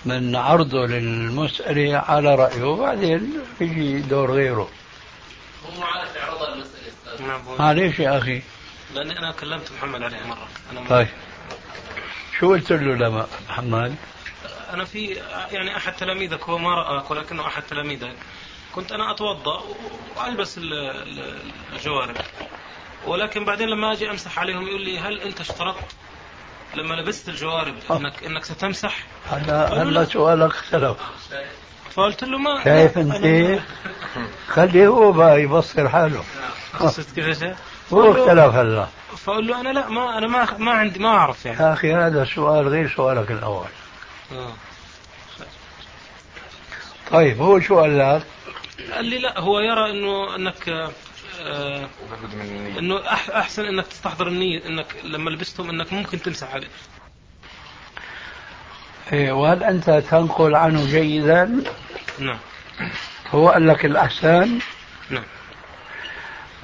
Speaker 4: من عرضه للمسألة على رأيه وبعدين يجي دور غيره.
Speaker 5: هو عارف يعرض المسألة
Speaker 9: نعم
Speaker 4: معليش يا أخي.
Speaker 9: لأني أنا كلمت محمد عليه مرة. أنا
Speaker 4: طيب. شو قلت له لما محمد؟
Speaker 9: أنا في يعني أحد تلاميذك هو ما رآك ولكنه أحد تلاميذك. كنت أنا أتوضأ وألبس ال- ال- الجوارب. ولكن بعدين لما أجي أمسح عليهم يقول لي هل أنت اشترطت؟ لما لبست الجوارب إنك إنك ستمسح.
Speaker 4: هلا هلا سؤالك اختلف
Speaker 9: فقلت له ما
Speaker 4: شايف أنت خليه هو بقى يبصر حاله.
Speaker 9: قصدت كيف؟
Speaker 4: هو اختلف هلا.
Speaker 9: فأقول له أنا لا ما أنا ما ما عندي ما أعرف يعني.
Speaker 4: يا أخي هذا سؤال غير سؤالك الأول.
Speaker 9: آه.
Speaker 4: طيب هو شو قال لك؟
Speaker 9: قال لي لا هو يرى إنه انك آه، إنه أح- أحسن إنك تستحضر النية إنك لما لبستهم إنك ممكن تمسح عليه
Speaker 4: إيه وهل أنت تنقل عنه جيدا؟
Speaker 9: نعم.
Speaker 4: هو قال لك الأحسن؟
Speaker 9: نعم.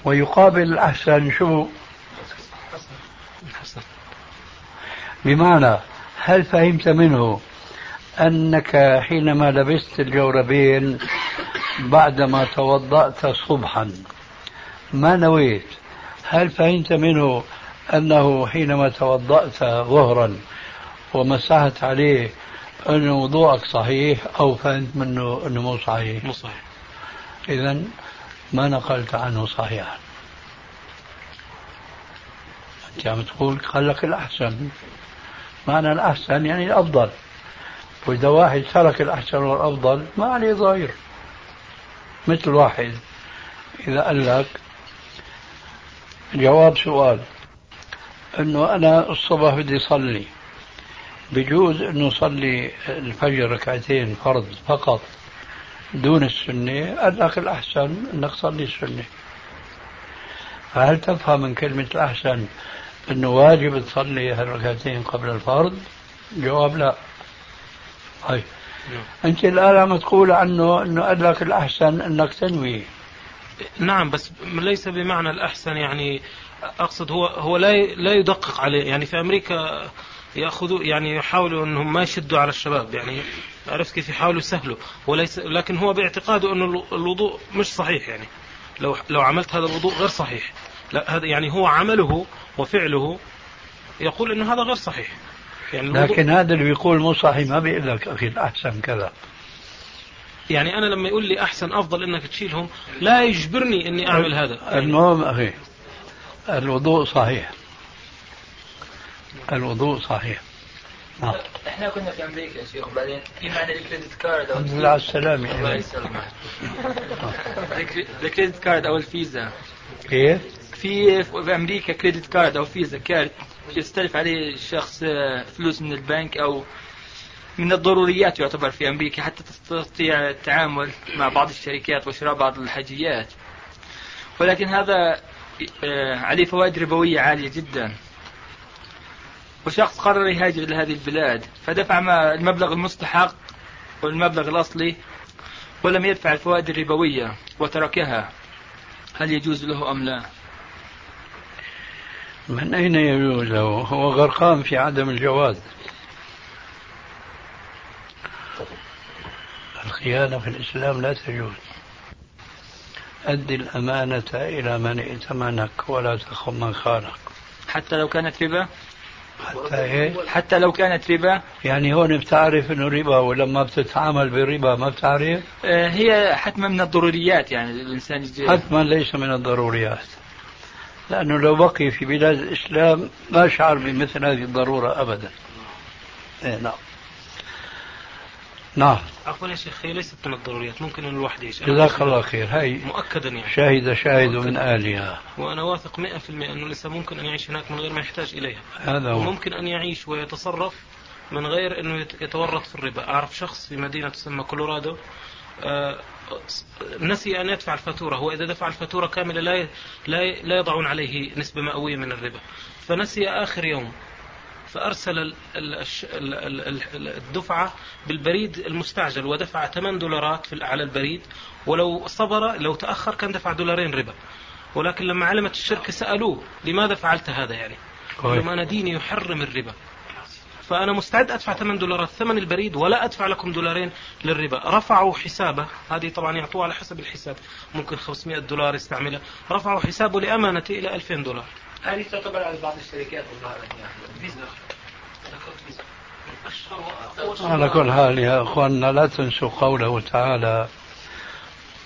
Speaker 4: ويقابل الأحسن شو؟
Speaker 9: حسن
Speaker 4: بمعنى هل فهمت منه أنك حينما لبست الجوربين بعدما توضأت صبحا؟ ما نويت. هل فهمت منه أنه حينما توضأت ظهرا ومسحت عليه أن وضوءك صحيح أو فهمت منه أنه مو صحيح؟
Speaker 9: مو صحيح.
Speaker 4: إذا ما نقلت عنه صحيحا. أنت عم تقول خلك الأحسن. معنى الأحسن يعني الأفضل. وإذا واحد ترك الأحسن والأفضل ما عليه ضاير مثل واحد إذا قال لك جواب سؤال. أنه أنا الصبح بدي أصلي بجوز أنه أصلي الفجر ركعتين فرض فقط دون السنة قال لك الأحسن أنك تصلي السنة. فهل تفهم من كلمة الأحسن أنه واجب تصلي هالركعتين قبل الفرض؟ جواب لا. طيب. أنت الآن عم تقول عنه أنه قال لك الأحسن أنك تنوي.
Speaker 9: نعم بس ليس بمعنى الأحسن يعني أقصد هو هو لا لا يدقق عليه. يعني في أمريكا يأخذوا يعني يحاولوا إنهم ما يشدوا على الشباب. يعني عرفت كيف؟ يحاولوا يسهلوا. وليس لكن هو باعتقاده إنه الوضوء مش صحيح يعني. لو لو عملت هذا الوضوء غير صحيح. لا هذا يعني هو عمله وفعله يقول إنه هذا غير صحيح.
Speaker 4: يعني لكن هذا اللي بيقول مو صحيح ما بيقول لك أخي الأحسن كذا.
Speaker 9: يعني أنا لما يقول لي أحسن أفضل إنك تشيلهم لا يجبرني إني أعمل هذا.
Speaker 4: المهم أخي الوضوء صحيح. الوضوء صحيح.
Speaker 3: نعم. إحنا كنا في أمريكا يا شيخ بعدين في معنا ال credit card
Speaker 4: الحمد لله على السلامة.
Speaker 3: الله يسلمك. ال credit card أو الفيزا.
Speaker 4: كيف؟
Speaker 3: في في أمريكا credit card أو فيزا card يستلف عليه الشخص آه، فلوس من البنك أو من الضروريات يعتبر في أمريكا حتى تستطيع التعامل مع بعض الشركات وشراء بعض الحاجيات. ولكن هذا آه، عليه فوائد ربوية عالية جدا. وشخص قرر يهاجر إلى هذه البلاد فدفع ما المبلغ المستحق والمبلغ الأصلي ولم يدفع الفوائد الربوية وتركها. هل يجوز له أم لا؟
Speaker 4: من أين يجوز له؟ هو غرقان في عدم الجواز. الخيانة في الإسلام لا تجوز أد الأمانة إلى من ائتمنك ولا تخن من خانك
Speaker 3: حتى لو كانت ربا
Speaker 4: حتى إيه؟
Speaker 3: حتى لو كانت ربا
Speaker 4: يعني هون بتعرف إنه ربا ولما بتتعامل بالربا ما بتعرف؟
Speaker 3: آه، هي حتما من الضروريات يعني الإنسان يجي
Speaker 4: حتما ليس من الضروريات لأنه لو بقي في بلاد الإسلام ما شعر بمثل هذه الضرورة ابدا. إيه نعم. نعم.
Speaker 9: عفوا يا شيخ هي ليست من الضروريات ممكن إن الواحد يعيش
Speaker 4: جزاك الله خير. هاي
Speaker 9: مؤكدا يعني.
Speaker 4: شاهد شاهد من اهلها
Speaker 9: وأنا واثق 100% إنه الانسان ممكن أن يعيش هناك من غير ما يحتاج إليها.
Speaker 4: هذا هو.
Speaker 9: وممكن أن يعيش ويتصرف من غير إنه يتورط في الربا. أعرف شخص في مدينة تسمى كولورادو آه نسي أن يدفع الفاتورة. هو إذا دفع الفاتورة كاملة لا لا لا يضعون عليه نسبة مئوية من الربا. فنسي آخر يوم. فأرسل الدفعة بالبريد المستعجل ودفع 8 دولارات على البريد. ولو صبر لو تأخر كان دفع دولارين ربا. ولكن لما علمت الشركة سألوه لماذا فعلت هذا يعني؟ لما أنا ديني يحرم الربا. فأنا مستعد أدفع 8 دولارات ثمن البريد ولا أدفع لكم دولارين للربا. رفعوا حسابه. هذه طبعا يعطوه على حسب الحساب. ممكن 500 دولار يستعملها رفعوا حسابه لأمانته إلى 2000 دولار.
Speaker 3: هذه تعتبر على بعض الشركات والله
Speaker 4: على كل حال يا أخواننا لا تنسوا قوله تعالى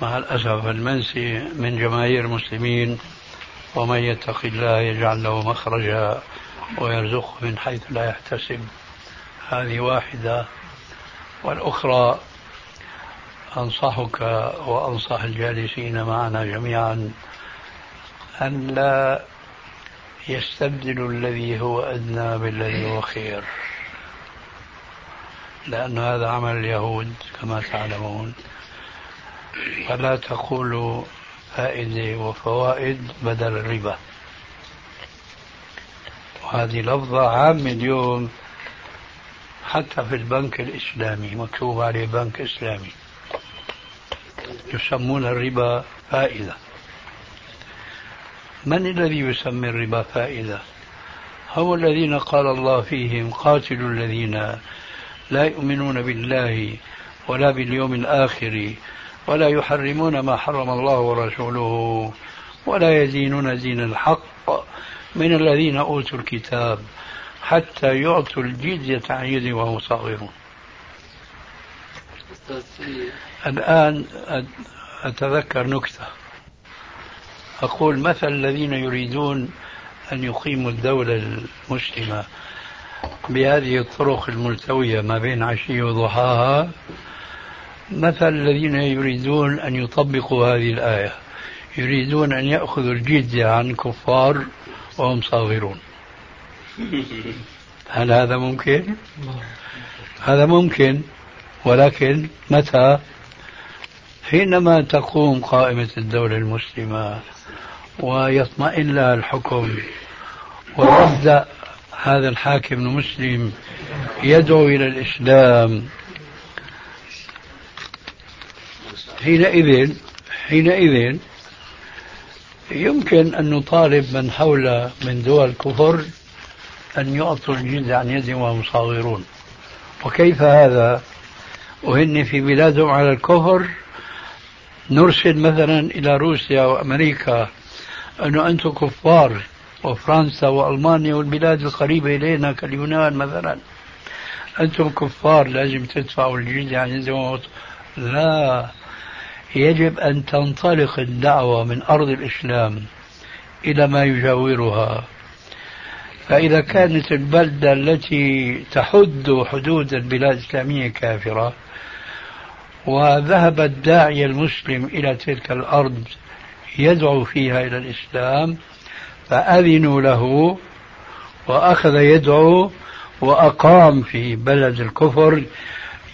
Speaker 4: مع الأسف المنسي من جماهير المسلمين ومن يتق الله يجعل له مخرجا ويرزقه من حيث لا يحتسب. هذه واحدة. والأخرى أنصحك وأنصح الجالسين معنا جميعا أن لا يستبدل الذي هو أدنى بالذي هو خير. لأن هذا عمل اليهود كما تعلمون. فلا تقولوا فائدة وفوائد بدل الربا. وهذه لفظة عامة اليوم حتى في البنك الإسلامي مكتوب عليه بنك إسلامي. يسمون الربا فائدة. من الذي يسمي الربا فائدة؟ هم الذين قال الله فيهم قاتلوا الذين لا يؤمنون بالله ولا باليوم الآخر ولا يحرمون ما حرم الله ورسوله ولا يدينون دين الحق من الذين أوتوا الكتاب حتى يعطوا الجزية عن يد وهم صاغرون. الآن أتذكر نكتة. أقول مثل الذين يريدون أن يقيموا الدولة المسلمة بهذه الطرق الملتوية ما بين عشية وضحاها مثل الذين يريدون أن يطبقوا هذه الآية يريدون أن يأخذوا الجزية عن كفار وهم صاغرون هل هذا ممكن؟ هذا ممكن ولكن متى؟ حينما تقوم قائمة الدولة المسلمة ويطمئن لها الحكم ويبدأ هذا الحاكم المسلم يدعو إلى الإسلام حينئذ حينئذ يمكن أن نطالب من حول من دول الكفر أن يعطوا الجزء عن يد وهم صاغرون وكيف هذا؟ وهن في بلادهم على الكفر نرسل مثلا إلى روسيا وأمريكا أنه أنتم كفار وفرنسا وألمانيا والبلاد القريبة إلينا كاليونان مثلا. أنتم كفار لازم تدفعوا الجزية عن يد لا يجب أن تنطلق الدعوة من أرض الإسلام إلى ما يجاورها. فإذا كانت البلدة التي تحد حدود البلاد الإسلامية كافرة وذهب الداعية المسلم إلى تلك الأرض يدعو فيها إلى الإسلام فأذنوا له وأخذ يدعو وأقام في بلد الكفر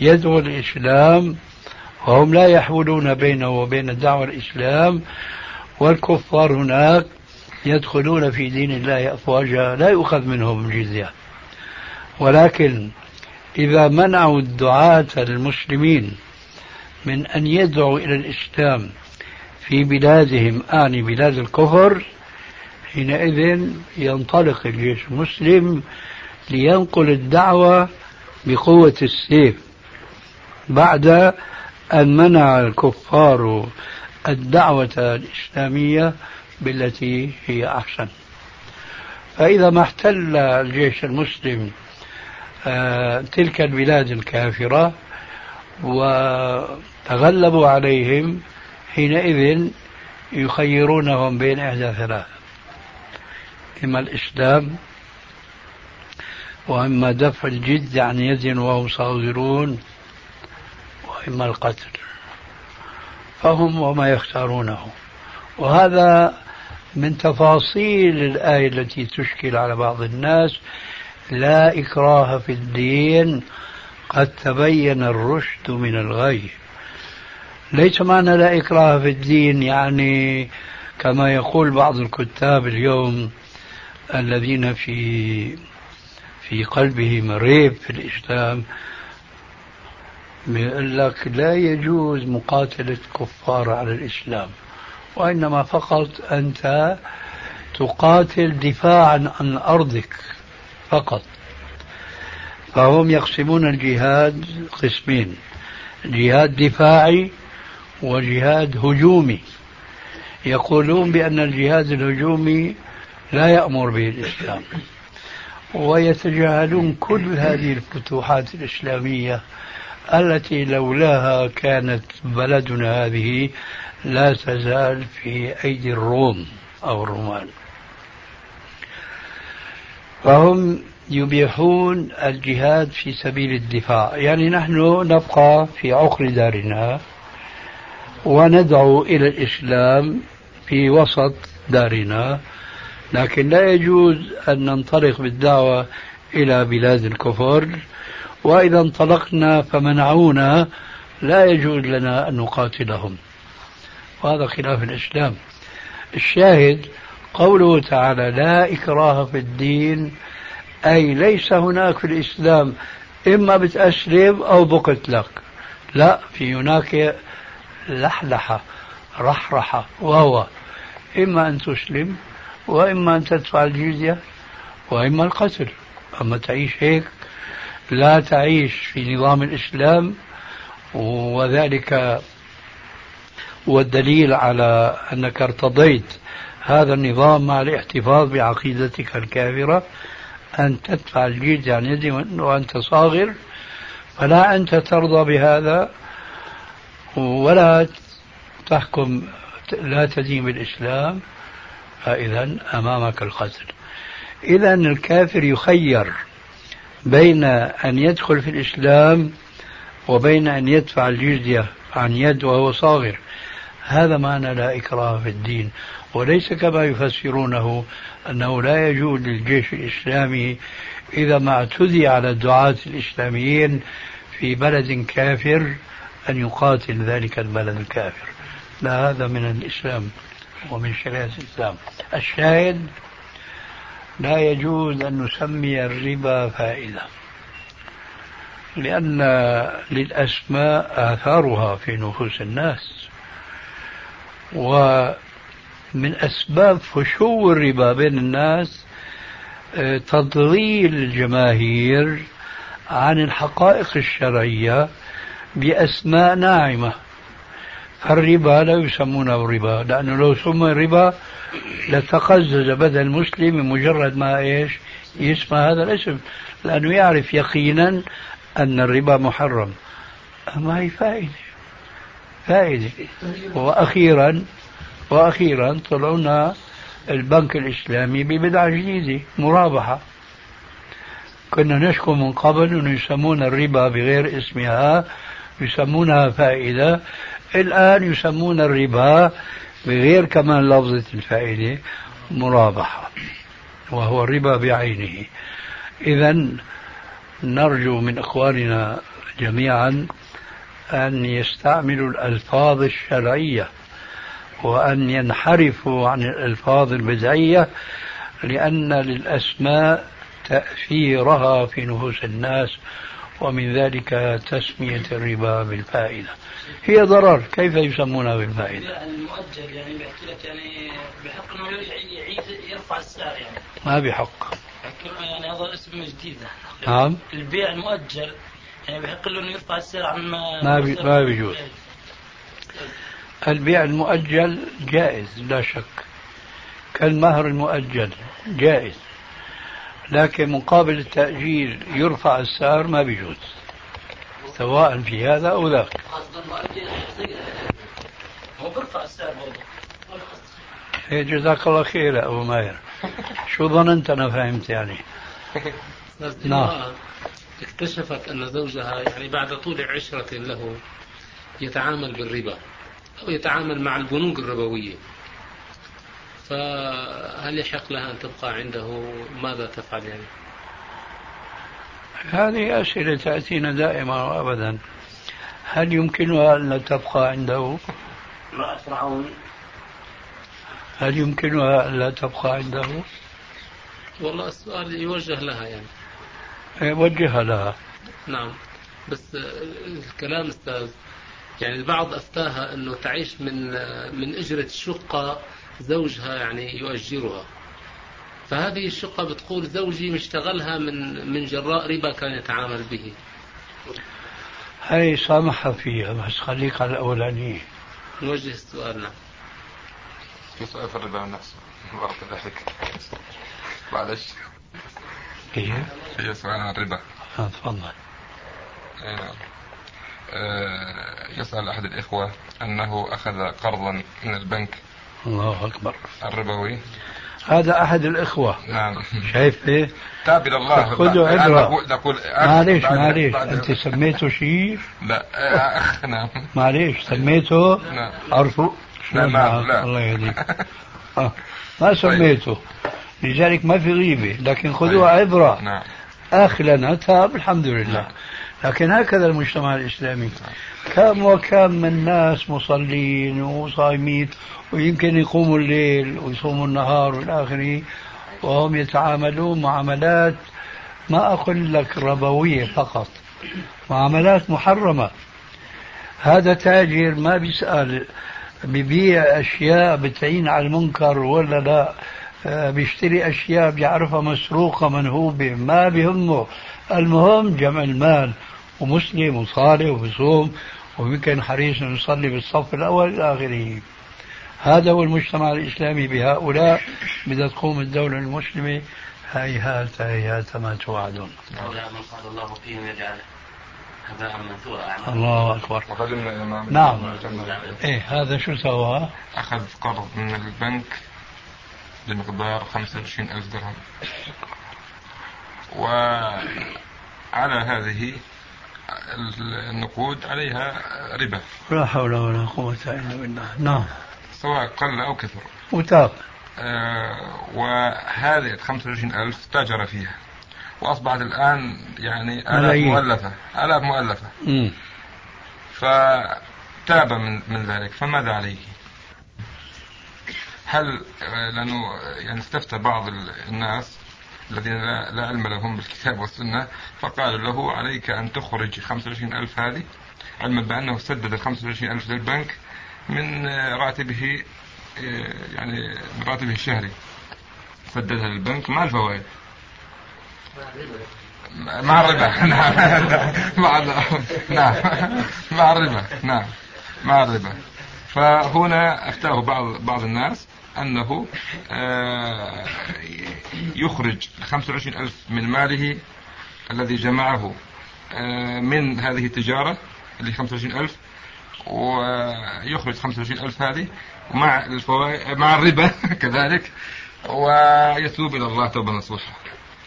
Speaker 4: يدعو الإسلام وهم لا يحولون بينه وبين دعوة الإسلام والكفار هناك يدخلون في دين الله أفواجا لا يؤخذ منهم الجزية ولكن إذا منعوا الدعاة المسلمين من أن يدعوا إلى الإسلام في بلادهم آني بلاد الكفر حينئذ ينطلق الجيش المسلم لينقل الدعوة بقوة السيف. بعد أن منع الكفار الدعوة الإسلامية بالتي هي أحسن. فإذا ما احتل الجيش المسلم آه، تلك البلاد الكافرة وتغلبوا عليهم حينئذ يخيرونهم بين إحدى ثلاث إما الإسلام وإما دفع الجد عن يد وهم صاغرون وإما القتل فهم وما يختارونه. وهذا من تفاصيل الآية التي تشكل على بعض الناس. لا إكراه في الدين قد تبين الرشد من الغي. ليس معنى لا إكراه في الدين يعني كما يقول بعض الكتاب اليوم الذين في في قلبهم ريب في الإسلام بيقول لك لا يجوز مقاتلة كفار على الإسلام وإنما فقط أنت تقاتل دفاعا عن أرضك فقط. فهم يقسمون الجهاد قسمين جهاد دفاعي وجهاد هجومي. يقولون بأن الجهاد الهجومي لا يأمر به الإسلام. ويتجاهلون كل هذه الفتوحات الإسلامية التي لولاها كانت بلدنا هذه لا تزال في أيدي الروم أو الرومان. فهم يبيحون الجهاد في سبيل الدفاع. يعني نحن نبقى في عقر دارنا. وندعو إلى الإسلام في وسط دارنا لكن لا يجوز أن ننطلق بالدعوة إلى بلاد الكفر. وإذا انطلقنا فمنعونا لا يجوز لنا أن نقاتلهم. وهذا خلاف الإسلام. الشاهد قوله تعالى لا إكراه في الدين أي ليس هناك في الإسلام إما بتأسلم أو بقتلك. لا في هناك لحلحة رحرحة وهو إما أن تسلم وإما أن تدفع الجزية وإما القتل. أما تعيش هيك لا تعيش في نظام الإسلام وذلك والدليل على أنك ارتضيت هذا النظام مع الاحتفاظ بعقيدتك الكافرة. أن تدفع الجيد عن يدي وأنت صاغر فلا أنت ترضى بهذا. ولا تحكم لا تدين بالإسلام فإذا أمامك القتل إذا الكافر يخير بين أن يدخل في الإسلام وبين أن يدفع الجزية عن يد وهو صاغر. هذا معنى لا إكراه في الدين. وليس كما يفسرونه أنه لا يجوز للجيش الإسلامي إذا ما اعتدي على الدعاة الإسلاميين في بلد كافر أن يقاتل ذلك البلد الكافر. لا هذا من الإسلام ومن شريعة الإسلام. الشاهد لا يجوز أن نسمي الربا فائدة لأن للأسماء آثارها في نفوس الناس ومن أسباب فشو الربا بين الناس آه، تضليل الجماهير عن الحقائق الشرعية بأسماء ناعمة. فالربا لا يسمونه ربا لأنه لو سمي ربا لتقزز بدن المسلم مجرد ما إيش؟ يسمع هذا الاسم لأنه يعرف يقينا أن الربا محرم. ما هي فائدة فائدة. وأخيرا وأخيرا طلعنا البنك الإسلامي ببدعة جديدة مرابحة. كنا نشكو من قبل أنه يسمون الربا بغير اسمها يسمونها فائدة. الآن يسمون الربا بغير كمان لفظة الفائدة مرابحة وهو الربا بعينه. إذا نرجو من إخواننا جميعا أن يستعملوا الألفاظ الشرعية وأن ينحرفوا عن الألفاظ البدعية لأن للأسماء تأثيرها في نفوس الناس ومن ذلك تسمية الربا بالفائدة. هي ضرر كيف يسمونها بالفائدة؟
Speaker 3: المؤجل يعني بيحكي لك يعني بحق إنه يعيد يرفع السعر يعني.
Speaker 4: ما بحق.
Speaker 3: يعني هذا اسم جديد
Speaker 4: نعم.
Speaker 3: البيع المؤجل يعني بحق له إنه يرفع السعر عن ما
Speaker 4: ما بي ما بيجوز. البيع المؤجل جائز لا شك. كالمهر المؤجل جائز. لكن مقابل التأجيل يرفع السعر ما بيجوز. سواء في هذا أو ذاك.
Speaker 3: هو السعر برضه
Speaker 4: جزاك الله خير يا أبو ماهر. شو ظننت أنا فهمت يعني؟
Speaker 2: نعم. اكتشفت أن زوجها يعني بعد طول عشرة له يتعامل بالربا أو يتعامل مع البنوك الربوية. فهل يحق لها أن تبقى عنده؟ ماذا تفعل يعني؟
Speaker 4: هذه أسئلة تأتينا دائما وأبدا. هل يمكنها أن تبقى عنده؟
Speaker 3: امرأة فرعون
Speaker 4: هل يمكنها أن لا تبقى عنده؟
Speaker 2: والله السؤال يوجه لها يعني.
Speaker 4: وجهها لها.
Speaker 2: نعم. بس الكلام أستاذ يعني البعض أفتاها أنه تعيش من من إجرة الشقة زوجها يعني يؤجرها. فهذه الشقة بتقول زوجي مشتغلها من من جراء ربا كان يتعامل به.
Speaker 4: هاي سامحها فيها بس خليك على الأولانية.
Speaker 2: نوجه السؤال نعم.
Speaker 7: في سؤال في الربا نفسه بارك ضحك معلش.
Speaker 4: كيف؟
Speaker 7: في سؤال عن الربا.
Speaker 4: آه، تفضل.
Speaker 7: نعم آه، يسأل أحد الإخوة أنه أخذ قرضا من البنك
Speaker 4: الله أكبر
Speaker 7: الربوي
Speaker 4: هذا أحد الإخوة
Speaker 7: نعم
Speaker 4: شايف إيه؟
Speaker 7: تاب إلى الله
Speaker 4: خذوا عبرة.
Speaker 7: نقول
Speaker 4: معليش معليش أنت سميته شيء
Speaker 7: لا أخ نعم
Speaker 4: معليش سميته
Speaker 7: نعم
Speaker 4: عرفوا
Speaker 7: لا،
Speaker 4: معك؟
Speaker 7: لا.
Speaker 4: الله يهديك آه. ما سميته لذلك ما في غيبة لكن خذوها
Speaker 7: طيب.
Speaker 4: عبرة
Speaker 7: نعم
Speaker 4: أخ لنا تاب الحمد لله
Speaker 7: نعم.
Speaker 4: لكن هكذا المجتمع الإسلامي. كم وكم من ناس مصلين وصايمين ويمكن يقوموا الليل ويصوموا النهار والى اخره وهم يتعاملون معاملات ما أقول لك ربوية فقط معاملات محرمة. هذا تاجر ما بيسأل ببيع أشياء بتعين على المنكر ولا لا آه، بيشتري أشياء بيعرفها مسروقة منهوبة ما بيهمه المهم جمع المال. ومسلم وصالح وبصوم ويمكن حريص إنه يصلي بالصف الأول إلى آخره. هذا هو المجتمع الإسلامي بهؤلاء. بدها تقوم الدولة المسلمة. هيهات هيهات ما توعدون.
Speaker 6: هؤلاء من قال الله فيهم يجعل هباء منثورا. أعمالهم
Speaker 4: الله أكبر.
Speaker 7: وقدمنا إلى
Speaker 4: نعم.
Speaker 7: جل
Speaker 4: إيه هذا شو سوى؟
Speaker 7: أخذ قرض من البنك بمقدار 25 ألف درهم. وعلى هذه النقود عليها ربا.
Speaker 4: لا حول ولا قوة إلا بالله. نعم.
Speaker 7: سواء قل أو كثر.
Speaker 4: وتاب.
Speaker 7: آه، وهذه 25 ألف تاجر فيها. وأصبحت الآن يعني آلاف
Speaker 4: ملايين.
Speaker 7: مؤلفة. آلاف مؤلفة.
Speaker 4: مم.
Speaker 7: فتاب من من ذلك. فماذا عليه؟ هل آه، لأنه يعني استفتى بعض ال- الناس الذين لا, علم لهم بالكتاب والسنة فقالوا له عليك أن تخرج 25 ألف هذه علما بأنه سدد ال 25 ألف للبنك من راتبه يعني من راتبه الشهري. سددها للبنك مع الفوائد؟ مع الربا. نعم. مع نعم. مع الربا. نعم. مع الربا. فهنا افتاه بعض بعض الناس. أنه آه، يخرج 25 ألف من ماله الذي جمعه آه، من هذه التجارة اللي 25 ألف ويخرج 25 ألف هذه مع الفوائد مع الربا كذلك ويتوب إلى الله توبة نصوحة.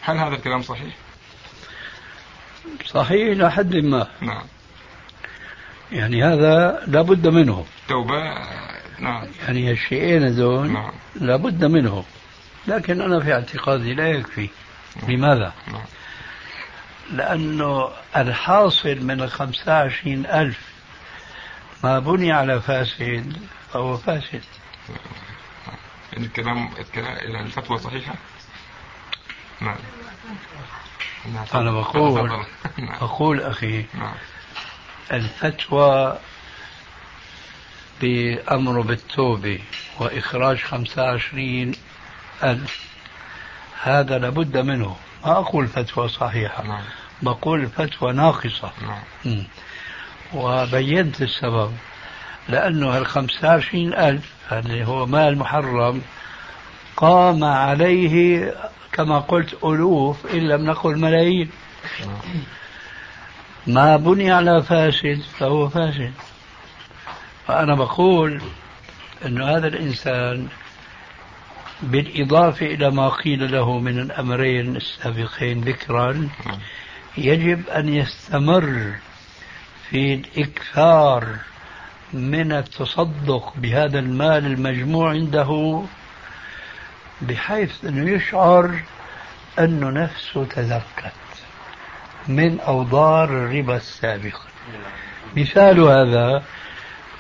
Speaker 7: هل هذا الكلام صحيح؟
Speaker 4: صحيح إلى حد ما.
Speaker 7: نعم.
Speaker 4: يعني هذا لابد منه.
Speaker 7: توبة نعم.
Speaker 4: يعني الشيئين هذول
Speaker 7: نعم.
Speaker 4: لابد منه لكن أنا في اعتقادي لا يكفي.
Speaker 7: نعم.
Speaker 4: لماذا؟
Speaker 7: نعم.
Speaker 4: لأنه الحاصل من الخمسة وعشرين ألف ما بني على فاسد فهو فاسد.
Speaker 7: يعني الكلام يعني الفتوى صحيحة؟ نعم. نعم.
Speaker 4: أنا بقول
Speaker 7: نعم.
Speaker 4: أقول أخي
Speaker 7: نعم.
Speaker 4: الفتوى بأمر بالتوبة وإخراج خمسة وعشرين ألف. هذا لابد منه. ما أقول فتوى صحيحة.
Speaker 7: نعم.
Speaker 4: بقول فتوى ناقصة.
Speaker 7: نعم.
Speaker 4: وبينت السبب لأنه هالخمسة وعشرين ألف اللي هو مال محرم قام عليه كما قلت ألوف إن لم نقل ملايين.
Speaker 7: نعم.
Speaker 4: ما بني على فاسد فهو فاسد. فأنا بقول أن هذا الإنسان بالإضافة إلى ما قيل له من الأمرين السابقين ذكرا
Speaker 7: نعم.
Speaker 4: يجب أن يستمر في الإكثار من التصدق بهذا المال المجموع عنده بحيث أنه يشعر أنه نفسه تزكت من أوضار الربا السابقة مثال هذا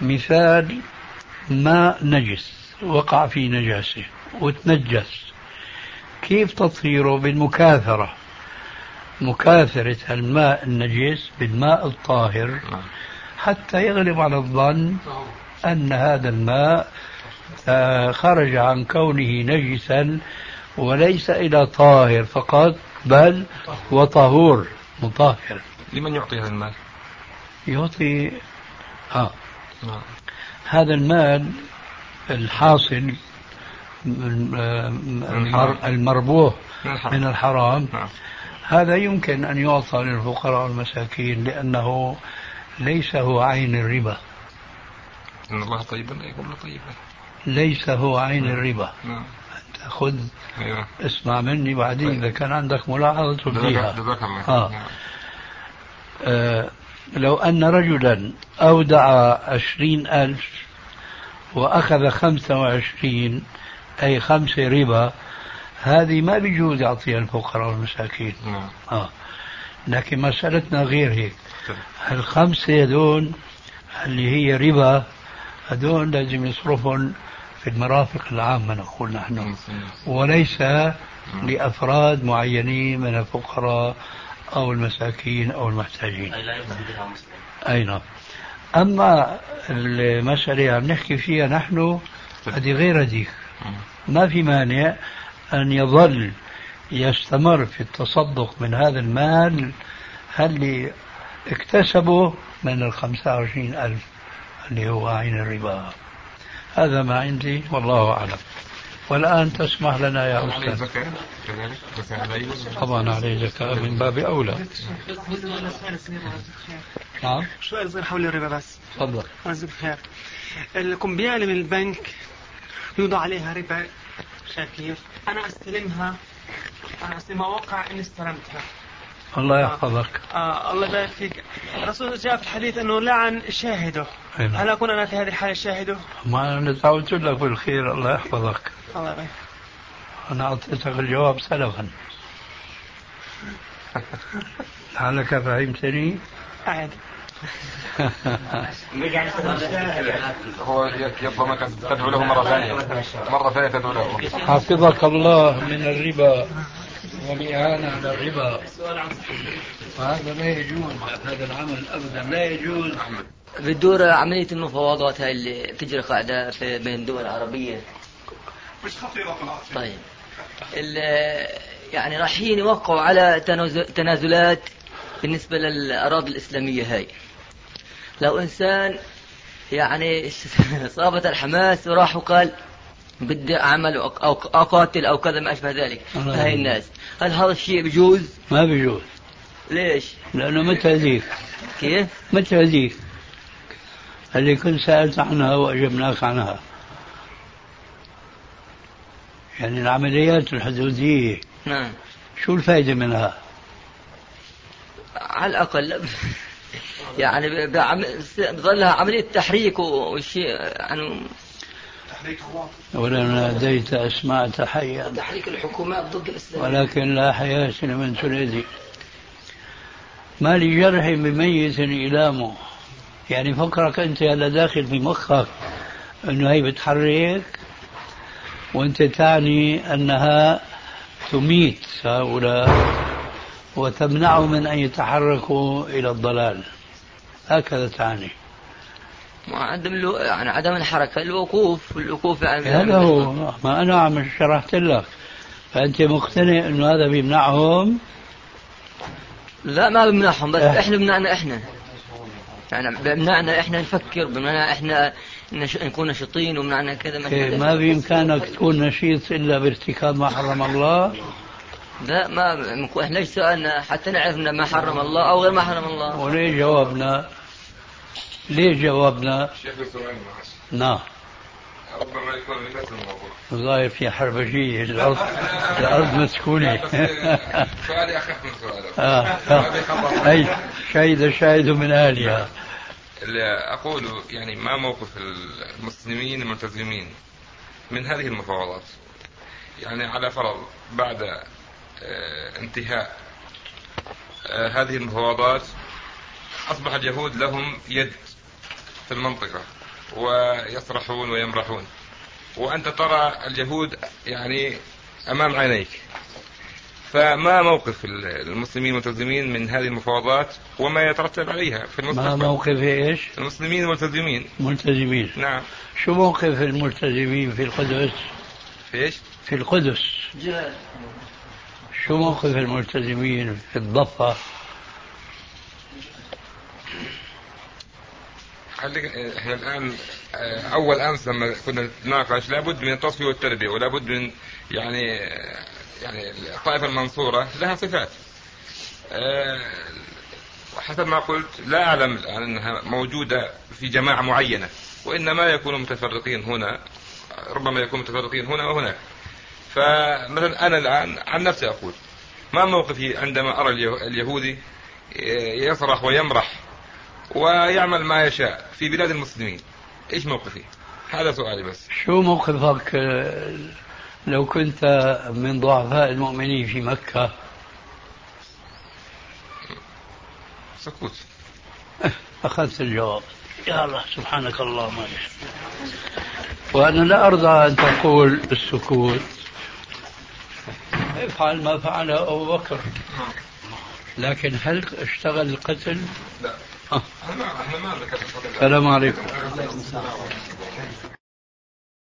Speaker 4: مثال ماء نجس وقع في نجاسة وتنجس كيف تطهيره بالمكاثرة مكاثرة الماء النجس بالماء الطاهر
Speaker 7: نعم.
Speaker 4: حتى يغلب على الظن أن هذا الماء آه، خرج عن كونه نجسا وليس إلى طاهر فقط بل وطهور مطهر
Speaker 7: لمن يعطي هذا المال؟
Speaker 4: يعطي آه
Speaker 7: نعم
Speaker 4: هذا المال الحاصل المر- المربوح
Speaker 7: من الحرام.
Speaker 4: من الحرام.
Speaker 7: نعم.
Speaker 4: هذا يمكن أن يعطى للفقراء والمساكين لأنه ليس هو عين الربا.
Speaker 7: إن الله طيب لا يقبل طيبا.
Speaker 4: ليس هو عين الربا.
Speaker 7: نعم.
Speaker 4: خذ.
Speaker 7: أيوه.
Speaker 4: اسمع مني بعدين إذا كان عندك ملاحظة تبديها
Speaker 7: جزاك الله
Speaker 4: آه.
Speaker 7: نعم.
Speaker 4: آه، لو أن رجلا أودع عشرين ألف وأخذ خمسة وعشرين أي خمسة ربا هذه ما بيجوز يعطيها الفقراء والمساكين
Speaker 7: نعم
Speaker 4: آه. لكن مسألتنا غير هيك
Speaker 7: طيب.
Speaker 4: الخمسة هذول اللي هي ربا هذول لازم يصرفهم في المرافق العامة نقول نحن
Speaker 7: نعم.
Speaker 4: وليس لأفراد معينين من الفقراء أو المساكين أو المحتاجين.
Speaker 6: أي لا مسلم
Speaker 4: أي نعم. أما المسألة عم نحكي فيها نحن هذه غير هذيك. ما في مانع أن يظل يستمر في التصدق من هذا المال اللي اكتسبه من الخمسة وعشرين ألف اللي هو عين الربا. هذا ما عندي والله أعلم. والآن تسمح لنا يا
Speaker 7: عليه
Speaker 4: أستاذ.
Speaker 7: زكاة كذلك؟ زكاة عليه
Speaker 4: طبعا عليه زكاة من باب أولى. نعم.
Speaker 10: سؤال صغير حول الربا بس.
Speaker 4: تفضل.
Speaker 10: عزيز بخير الكمبيالة من البنك يوضع عليها ربا شايف كيف؟ أنا أستلمها. أنا أستلمها وقع إني استلمتها.
Speaker 4: الله يحفظك.
Speaker 10: آه الله يبارك فيك. الرسول جاء في الحديث أنه لعن شاهده.
Speaker 4: أي نعم.
Speaker 10: هل أكون أنا في هذه الحالة شاهده؟
Speaker 4: ما أنا دعوت لك بالخير الله يحفظك.
Speaker 10: الله يبارك
Speaker 4: أنا أعطيتك الجواب سلفا. لعلك فهمتني
Speaker 10: عادي
Speaker 7: هو يطلب منك أن تدعو له مرة ثانية. مرة ثانية تدعو له.
Speaker 4: حفظك الله من الربا والإعانة على الربا. وهذا لا يجوز. هذا العمل أبدا لا يجوز.
Speaker 11: بتدور عملية المفاوضات هاي اللي تجري قاعدة في بين الدول العربية
Speaker 12: مش خطيرة طلعت
Speaker 11: طيب. ال- يعني رايحين يوقعوا على تنازل- تنازلات بالنسبة للأراضي الإسلامية هاي. لو إنسان يعني صابت الحماس وراح وقال بدي أعمل أو أو أقاتل أو كذا ما أشبه ذلك. هاي الناس. هل هذا الشيء بجوز؟
Speaker 4: ما بيجوز
Speaker 11: ليش؟
Speaker 4: لأنه متى هذيك.
Speaker 11: كيف؟
Speaker 4: متى هذيك. اللي كنت سألت عنها وأجبناك عنها. يعني العمليات الحدودية.
Speaker 11: نعم.
Speaker 4: شو الفائدة منها؟
Speaker 11: على الأقل يعني بعم- بظلها عملية تحريك وشيء يعني
Speaker 12: تحريك
Speaker 4: ناديت أسمعت حيا
Speaker 2: تحريك الحكومات ضد الإسلام.
Speaker 4: ولكن لا حياة لمن تنادي ما لجرح بميت إلامه يعني فكرك أنت هلا داخل في مخك أنه هي بتحرك وأنت تعني أنها تميت هؤلاء وتمنعهم من أن يتحركوا إلى الضلال. هكذا تعني
Speaker 11: عدم ألو... يعني عدم الحركة الوقوف الوقوف يعني.
Speaker 4: هذا هو. ما أنا عم شرحت لك. فأنت مقتنع أنه هذا بيمنعهم؟
Speaker 11: لا ما بمنعهم بس
Speaker 4: إيه.
Speaker 11: إحنا بمنعنا إحنا. يعني بمنعنا إحنا نفكر بمنعنا إحنا نش... نكون نشيطين ومنعنا كذا ما
Speaker 4: إيه، ما بإمكانك تكون نشيط إلا بارتكاب ما حرم الله.
Speaker 11: لا ما إحنا ليش سألنا حتى نعرف ما حرم الله أو غير ما حرم الله.
Speaker 4: وليه جاوبنا ليه جاوبنا نعم.
Speaker 7: ربما يكون من نفس الموضوع.
Speaker 4: ظاهر في حربجية الأرض الأرض مسكونة.
Speaker 7: آه، سؤالي أخف من سؤالك.
Speaker 4: آه.
Speaker 7: خطأ.
Speaker 4: أي شهد شاهد من أهلها.
Speaker 7: أقول يعني ما موقف المسلمين الملتزمين من هذه المفاوضات. يعني على فرض بعد آه، انتهاء آه، هذه المفاوضات أصبح اليهود لهم يد في المنطقة ويصرحون ويمرحون. وأنت ترى اليهود يعني أمام عينيك. فما موقف المسلمين الملتزمين من هذه المفاوضات وما يترتب عليها في
Speaker 4: ما
Speaker 7: المستقبل.
Speaker 4: موقف إيش؟
Speaker 7: المسلمين الملتزمين
Speaker 4: ملتزمين.
Speaker 7: نعم.
Speaker 4: شو موقف الملتزمين في القدس؟
Speaker 7: في إيش؟
Speaker 4: في القدس. شو موقف الملتزمين في الضفة؟
Speaker 7: خليك إحنا الآن آه، أول أمس لما كنا نتناقش لابد من التصفية والتربية ولابد من يعني آه، يعني الطائفه المنصوره لها صفات. آه، حسب ما قلت لا أعلم الآن أنها موجودة في جماعة معينة وإنما يكونوا متفرقين هنا ربما يكونوا متفرقين هنا وهناك. فمثلا أنا الآن عن نفسي أقول ما موقفي عندما اليه- اليهودي يصرخ ويمرح ويعمل ما يشاء في بلاد المسلمين إيش موقفي هذا سؤالي بس
Speaker 4: شو موقفك آه، لو كنت من ضعفاء المؤمنين في مكة.
Speaker 7: سكوت.
Speaker 4: أخذت الجواب. يا الله سبحانك اللهم. وبحمدك وأنا لا أرضى أن تقول السكوت افعل ما فعله أبو بكر. لكن هل اشتغل القتل؟
Speaker 7: لا. إحنا ما إحنا ما
Speaker 4: السلام عليكم.